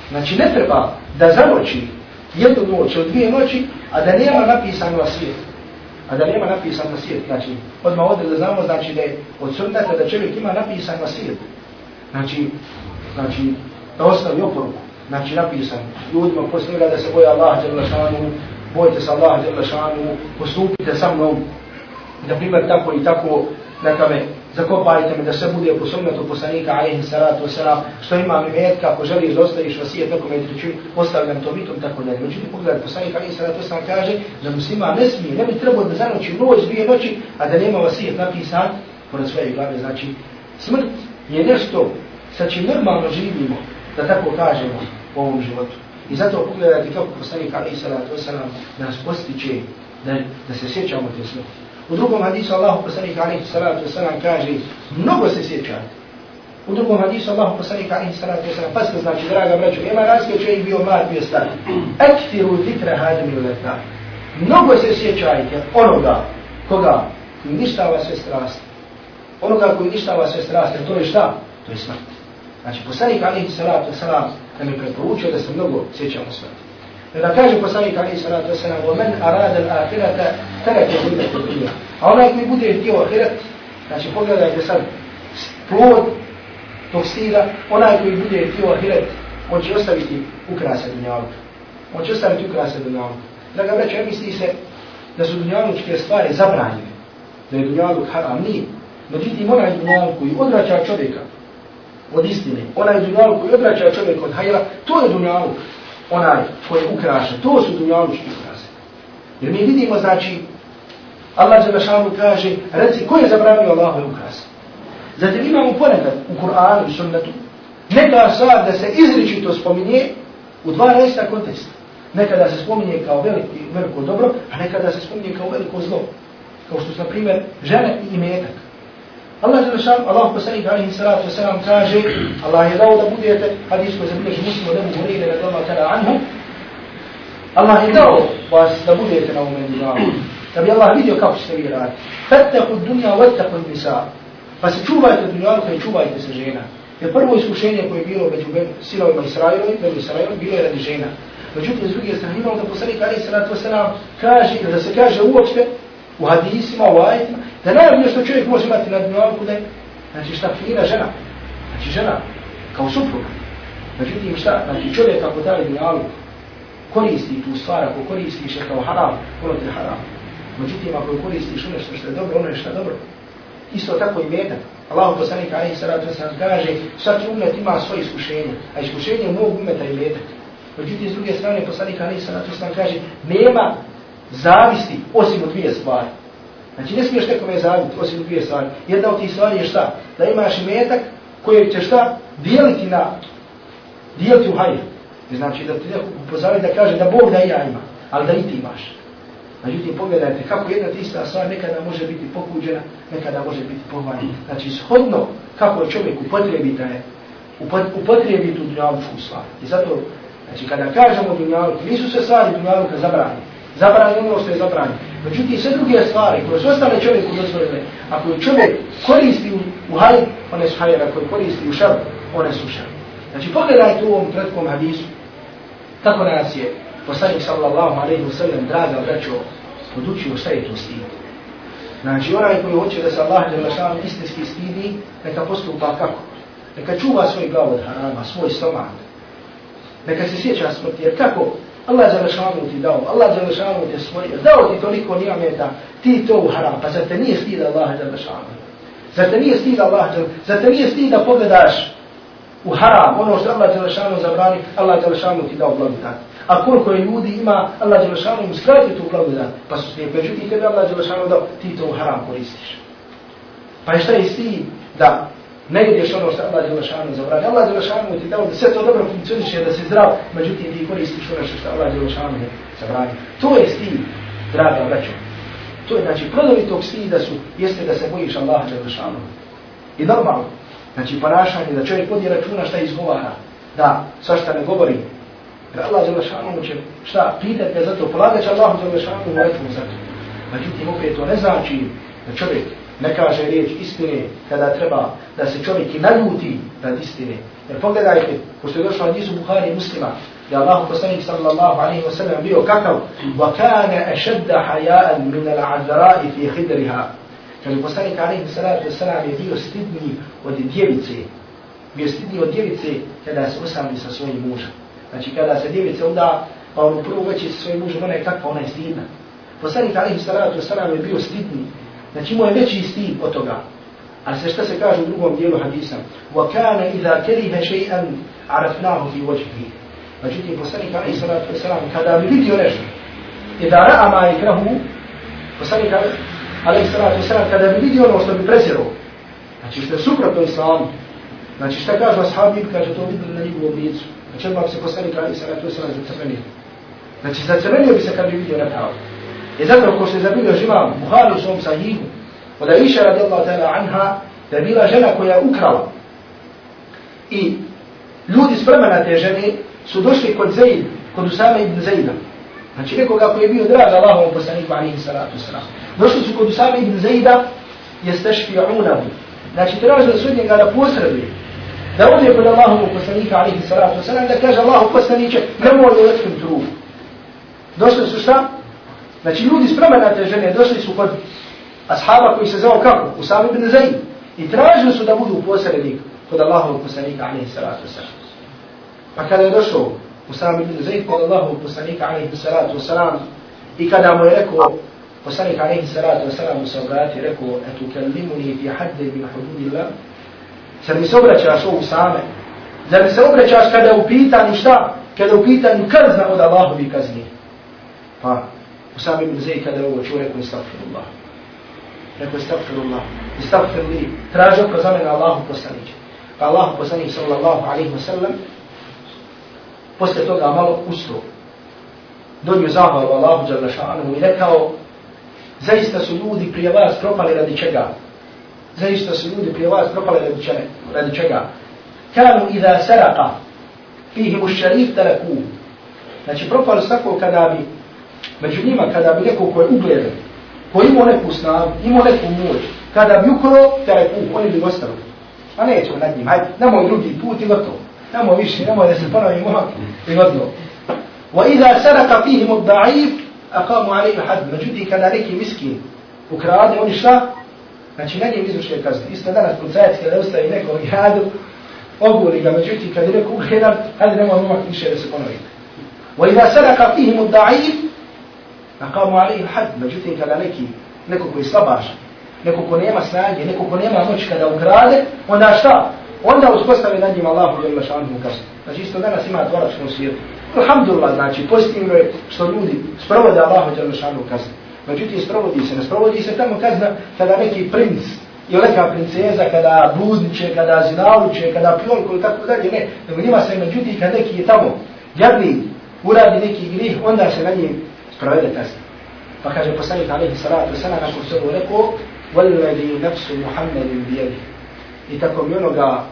znači ne treba da zanoći jednu noć od dvije noći, a da nema napisano na svijetu a da nema napisan na. Znači, odmah ovdje da znamo, znači da je od sunnata da čovjek ima napisan na. Znači, znači, da ostavi oporuku. Znači, napisan ljudima posljednjega da se boje Allah, šanu, bojite se Allah, šanu, postupite sa mnom, da primjer tako i tako, neka me zakopajte me da sve bude po sunnetu poslanika alaihi salatu wasalam, što ima mi metka, ako želiš da ostaviš vasijet nekome i trećim, ostavljam to mitom, tako da. Međutim, pogledaj, poslanik alaihi salatu wasalam kaže da muslima ne smije, ne bi trebao da zanoći noć, dvije noći, a da nema vasijet napisan pored svoje glave. Znači, smrt je nešto sa čim normalno živimo, da tako kažemo, u ovom životu. I zato pogledajte kako poslanik alaihi salatu wasalam nas postiče da, da se sjećamo te smrti. U drugom hadisu Allahu poslanik alaihi salatu wasalam kaže, mnogo se sjećate. U drugom hadisu Allahu poslanik alaihi salatu wasalam, pa se znači, draga braćo, ima razlike čovjek bio mlad, bio star. Ektiru zikra hadim ili. Mnogo se sjećajte onoga koga uništava sve strasti. Onoga koji uništava sve strasti, to je šta? To je smrt. Znači, poslanik alaihi salatu wasalam nam je preporučio da se mnogo sjećamo smrti. Da kaže poslanik Ali salatu wasalam, وَمَنْ أَرَادَ الْآخِرَةَ تَرَكَ هُدَ الدُّنْيَا A onaj koji bude htio ahiret, znači pogledajte sad, plod tog stila, onaj koji bude htio ahiret, on će ostaviti ukrase dunjaluka. On će ostaviti ukrase dunjaluka. Da ga vreća, misli se da su dunjalučke stvari zabranjene, da je dunjaluk haram, nije. Međutim, onaj dunjaluk koji odvraća čovjeka od istine, onaj dunjaluk koji odvraća čovjeka od hajra, to je dunjaluk onaj koji ukraša. To su dunjalučki ukrase. Jer mi vidimo, znači, Allah za našanu kaže, reci, ko je zabranio Allahove ukrase? Zatim imamo ponekad u Kur'anu i sunnetu, neka stvar da se izričito spominje u dva resta konteksta. Nekada se spominje kao veliki, veliko dobro, a nekada se spominje kao veliko zlo. Kao što su, na primjer, žene i metak. Allah je rešan, Allah poslanik alaihi salatu wasalam kaže, Allah je dao da budete, hadis koji zabilježi muslimo da mu hurire da doma tada anhu, Allah je dao vas da budete na umen dunjavu. da bi Allah vidio kako ćete vi raditi. Fattaku dunja, vattaku nisa. Pa se čuvajte dunjalka pa i čuvajte se žena. Jer prvo iskušenje koje je bilo među silovima Israilovi, među Israilom, bilo je radi žena. Međutim, s druge strane, imamo da poslanik Ali Salatu Wasalam kaže, da se kaže uopšte u hadisima, u ajetima, da najbolje što čovjek može imati na dunjalku da je, znači šta, fina žena. Znači žena, kao supruga. Međutim, šta, znači čovjek ako daje dunjalku koristi tu stvar, ako koristiš je kao haram, ono ti je haram. Međutim, ako koristiš nešto što je dobro, ono je što je dobro. Isto tako i metak. Allah poslanik alaihi salatu wasalam kaže, svaki umet ima svoje iskušenje, a iskušenje mog umeta je metak. Međutim, s druge strane, poslanik alaihi salatu wasalam kaže, nema zavisti osim od dvije stvari. Znači, ne smiješ nekome zaviti osim dvije stvari. Jedna od tih stvari je šta? Da imaš imetak koji će šta? Dijeliti na, dijeliti u hajr. Znači, da ti neko upozoravi da kaže da Bog da ja ima, ali da i ti imaš. Međutim, pogledajte kako jedna tista stvar nekada može biti pokuđena, nekada može biti pohvaljena. Znači, shodno kako čovjek upotrebi da je, upotrebi tu dunjalučku stvar. I zato, znači, kada kažemo dunjalučku, nisu se stvari dunjalučka zabrani. Zabrani ono što je zabrani. Međutim, sve druge stvari koje su ostale čovjeku dozvoljene, ako je čovjek koristi u, hajr, one su hajr, ako je koristi u šar, one su šar. Znači, pogledajte u ovom kratkom hadisu, kako nas je poslanik sallallahu alaihi wa sallam, draga braćo, podučio šta je to stid. Znači, onaj koji hoće da se Allah Đelešanu istinski stidi, neka postupa kako? Neka čuva svoj glav od harama, svoj stomak. Neka se sjeća smrti, jer kako? Allah Đelešanu ti dao, Allah Đelešanu ti stvorio, dao ti toliko nijameta, ti to u haram, pa zar te nije stid Allah Đelešanu? Zar te nije stid Allah Đelešanu? Zar te nije stid da pogledaš u haram, ono što Allah Đelešanu zabrani, Allah Đelešanu ti dao blagodat. A koliko je ljudi ima, Allah Đelešanu im skratio tu blagodat, pa su slijepe. Međutim, tebe Allah Đelešanu dao, ti to u haram koristiš. Pa šta je stid da ne ideš ono što Allah Đelešanu zabrani. Allah Đelešanu ti dao da sve to dobro funkcioniše, da si zdrav, međutim ti koristiš ono što Allah Đelešanu je zabrani. To je stil, draga braćo. To je, znači, plodovi tog stida su, jeste da se bojiš Allah Đelešanu. I normalno, Znači ponašanje da čovjek vodi računa šta izgovara, da svašta ne govori. Da Allah Đelešanu će šta pitat ga za to, polagat će Allah Đelešanu u račun za to. Međutim, opet to ne znači da čovjek ne kaže riječ istine kada treba da se čovjek i naljuti rad istine. Jer pogledajte, pošto je došlo od Isu Buhari i muslima, da je Allah poslanik sallallahu alaihi wa sallam bio kakav وَكَانَ أَشَدَّ حَيَاءً مِنَ الْعَذْرَاءِ فِي خِدْرِهَا Kaže, poslanik alaihi salatu wasalam je bio stidniji od djevice. Bio stidniji od djevice kada se osami sa svojim mužem. Znači, kada se djevice uda, pa ono prvo veći sa svojim mužem, ona je kakva, ona je stidna. Poslanik alaihi salatu wasalam je bio stidniji. Znači, imao je veći stid od toga. Ali se šta se kaže u drugom dijelu hadisa? وَكَانَ إِذَا كَرِهَ شَيْئًا عَرَفْنَاهُ فِي وَجْهِهِ Međutim, poslanik alaihi salatu wasalam, kada bi vidio nešto, إِذَا رَأَ مَا يَكْرَهُ Poslanik ali salatu wasalam, kada bi vidio ono što bi presjerao, znači što je suprotno islamu, znači šta kažu ashabi, kaže to vidjeli na njegovom licu, znači odmah se poslanik ali salatu wasalam zacrvenio. Znači zacrvenio bi se kad bi vidio na pravu. I zato ko se zabilo živa Buhari u svom sahihu, od Aisha radijallahu ta'ala anha, da je bila žena koja je ukrala. I ljudi s vremena te žene su došli kod Zaid, kod Usama ibn Zaida. Znači nekoga koji je bio drag Allahom poslaniku alaihi salatu wasalam. Došli su kod Usama ibn Zaida, jeste šfi'unahu. Znači, tražili su od njega da posreduje. Da ode kod Allahovu poslanika, alihi salatu wasalam, da kaže Allahu poslaniće, nemoj da otkim trubu. Došli su šta? Znači, ljudi s te žene, došli su kod ashaba koji se zvao kako? Usama ibn Zaid. I tražili su da budu posrednik kod Allahovog poslanika, alaihi salatu wasalam. Pa kada je došao Usama ibn Zaid kod Allahovog poslanika, alaihi salatu wasalam, i kada mu je rekao, Poslanik alaihi salatu wa mu se obrati i rekao, etu kellimuni fi hadde bin hududillah. Zar mi se obraćaš ovu same? Zar mi se obraćaš kada u pitanju šta? Kada u pitanju kazna od Allahovi kazni? Pa, ibn Zaid kada ovo čuo, rekao, istagfirullah. Rekao, istagfirullah. Istagfir li. Tražio ko za mene Allahu poslanić. Pa Allahu poslanić sallallahu alaihi wa sallam posle toga malo ustao. Donio zahvalu Allahu jalla i rekao, Zaista su ljudi prije vas propali radi čega? Zaista su ljudi prije vas propali radi čega? Radi čega? Kanu idha saraka fihimu šarif tarakuhu. Znači propali su tako kada bi, među njima kada bi neko ko je ugledan, koji imao neku snagu, imao neku moć, kada bi ukro, tere puk, uh, oni bi ostali. A nećemo nad njim, hajde, nemoj drugi put i gotovo. Nemoj više, nemoj da se ponovi momak i gotovo. Wa idha saraka fihim od-da'if, aqamu alaihi had. Međutim, kada neki miskin ukrade, oni šta? Znači, na njim izvršuje kazne. Isto danas policajac kada ostavi nekog jadu, oguli ga, međutim, kada je neko ugledan, hajde nemoj momak više da se ponovi. Wa idha saraka fihim od-da'if, aqamu alaihi had. Međutim, kada neki, neko koji slabaš, neko ko nema snage, neko ko nema moć kada ukrade, onda šta? Onda uspostavi nad njim Allahu jel šanhu kaznu. Znači isto danas ima tvoračno u svijetu. Alhamdulillah, znači pozitivno je što ljudi sprovode Allahu jel šanhu kaznu. Međutim, sprovodi se, ne sprovodi se tamo kazna kada neki princ i neka princeza, kada bludniče, kada zinaluče, kada pjolko i tako dalje, ne. Nego njima se, međutim, kad neki je tamo jadni, uradi neki grih, onda se na njih sprovede kazna. Pa kaže poslanik alaihi salatu sana nakon se ovo rekao, وَالَّذِي نَفْسُ مُحَمَّدٍ بِيَدِهِ I tako mi onoga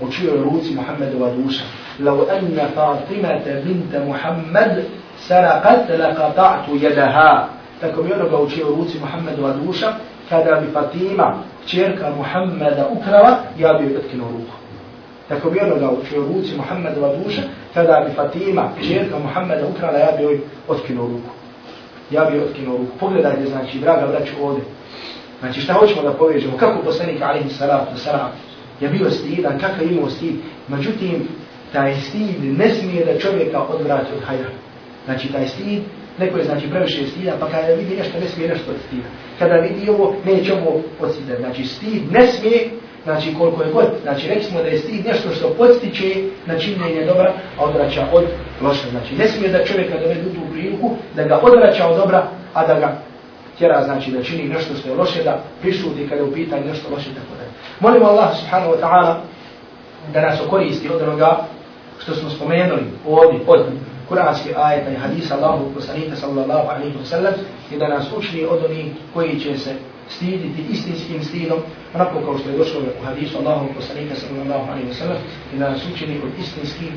u čijoj ruci Muhammedova duša. لو أن فاطمة بنت محمد سرقت لقطعت يدها tako mi onoga u čijoj ruci Muhammedova duša, kada bi Fatima, čerka Muhammeda ukrala, ja bi joj otkinuo ruku. Tako bi onoga u čijoj ruci Muhammedova duša, kada bi Fatima, čerka Muhammeda ukrala, ja bi joj otkinuo ruku. Ja bi otkinuo ruku. Pogledajte, znači, draga braću, ovdje. Znači šta hoćemo da povežemo, kako poslanik alaihi salatu salam je bio stidan, kakav je imao stid. Međutim, taj stid ne smije da čovjeka odvrati od hajra. Znači taj stid, neko je znači previše stida, pa kada vidi nešto, ne smije nešto od stida. Kada vidi ovo, neće ovo od stida. Znači stid ne smije, znači koliko je god, znači rekli smo da je stid nešto što podstiče na činjenje dobra, a odvraća od loša. Znači ne smije da čovjeka dovede u tu priliku, da ga odvraća od dobra, a da ga tjera znači da čini nešto što je loše, da prišuti kada je u pitanju nešto loše, tako da. Molimo Allah subhanahu wa ta'ala da nas okoristi od onoga što smo spomenuli ovdje od kuranski ajeta i hadisa Allahu poslanika sallallahu alaihi wa sallam i da nas učini od onih koji će se stiditi istinskim stidom, onako kao što je došlo u hadisu Allahu poslanika sallallahu alaihi wa sallam i da nas učini od istinskih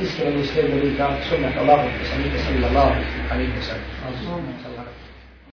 i iskrenih sljedbenika sunnata Allahu poslanika sallallahu alaihi wa sallam.